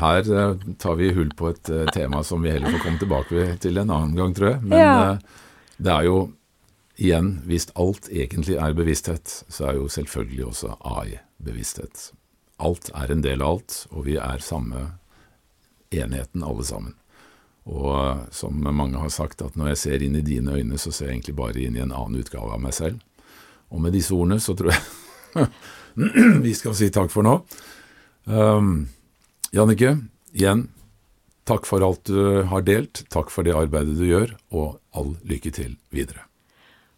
her uh, tar vi hull på et uh, tema som vi heller får komme tilbake til en annen gang, tror jeg. Men ja. uh, det er jo igjen, hvis alt egentlig er bevissthet, så er jo selvfølgelig også AI bevissthet. Alt er en del av alt, og vi er samme enheten alle sammen. Og som mange har sagt, at når jeg ser inn i dine øyne, så ser jeg egentlig bare inn i en annen utgave av meg selv. Og med disse ordene så tror jeg vi skal si takk for nå. Um, Jannicke, igjen, takk for alt du har delt. Takk for det arbeidet du gjør, og all lykke til videre.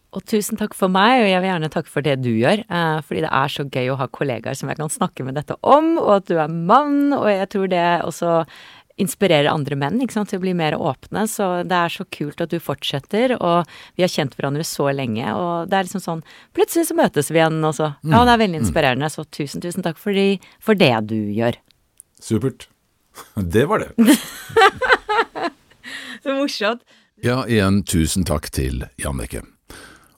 Og tusen takk for meg, og jeg vil gjerne takke for det du gjør. Eh, fordi det er så gøy å ha kollegaer som jeg kan snakke med dette om, og at du er mann, og jeg tror det også inspirerer andre menn ikke sant, til å bli mer åpne. Så det er så kult at du fortsetter, og vi har kjent hverandre så lenge. Og det er liksom sånn Plutselig så møtes vi igjen, og så Ja, det er veldig inspirerende. Så tusen, tusen takk for, de, for det du gjør. Supert. Det var det. så morsomt. Ja, igjen tusen takk til Jannicke.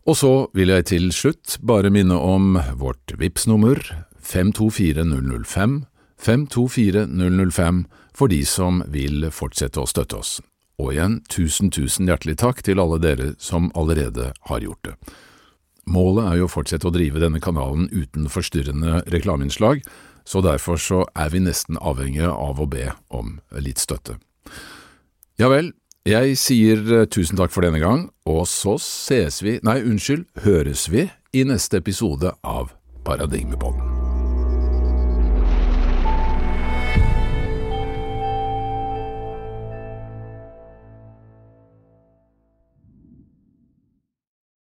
Og så vil jeg til slutt bare minne om vårt vips nummer 524005, 524005 for de som vil fortsette å støtte oss. Og igjen tusen, tusen hjertelig takk til alle dere som allerede har gjort det. Målet er jo å fortsette å drive denne kanalen uten forstyrrende reklameinnslag, så derfor så er vi nesten avhengige av å be om litt støtte. Ja vel, jeg sier eh, tusen takk for denne gang, og så ses vi, nei unnskyld, høres vi i neste episode av Paradigmepodden.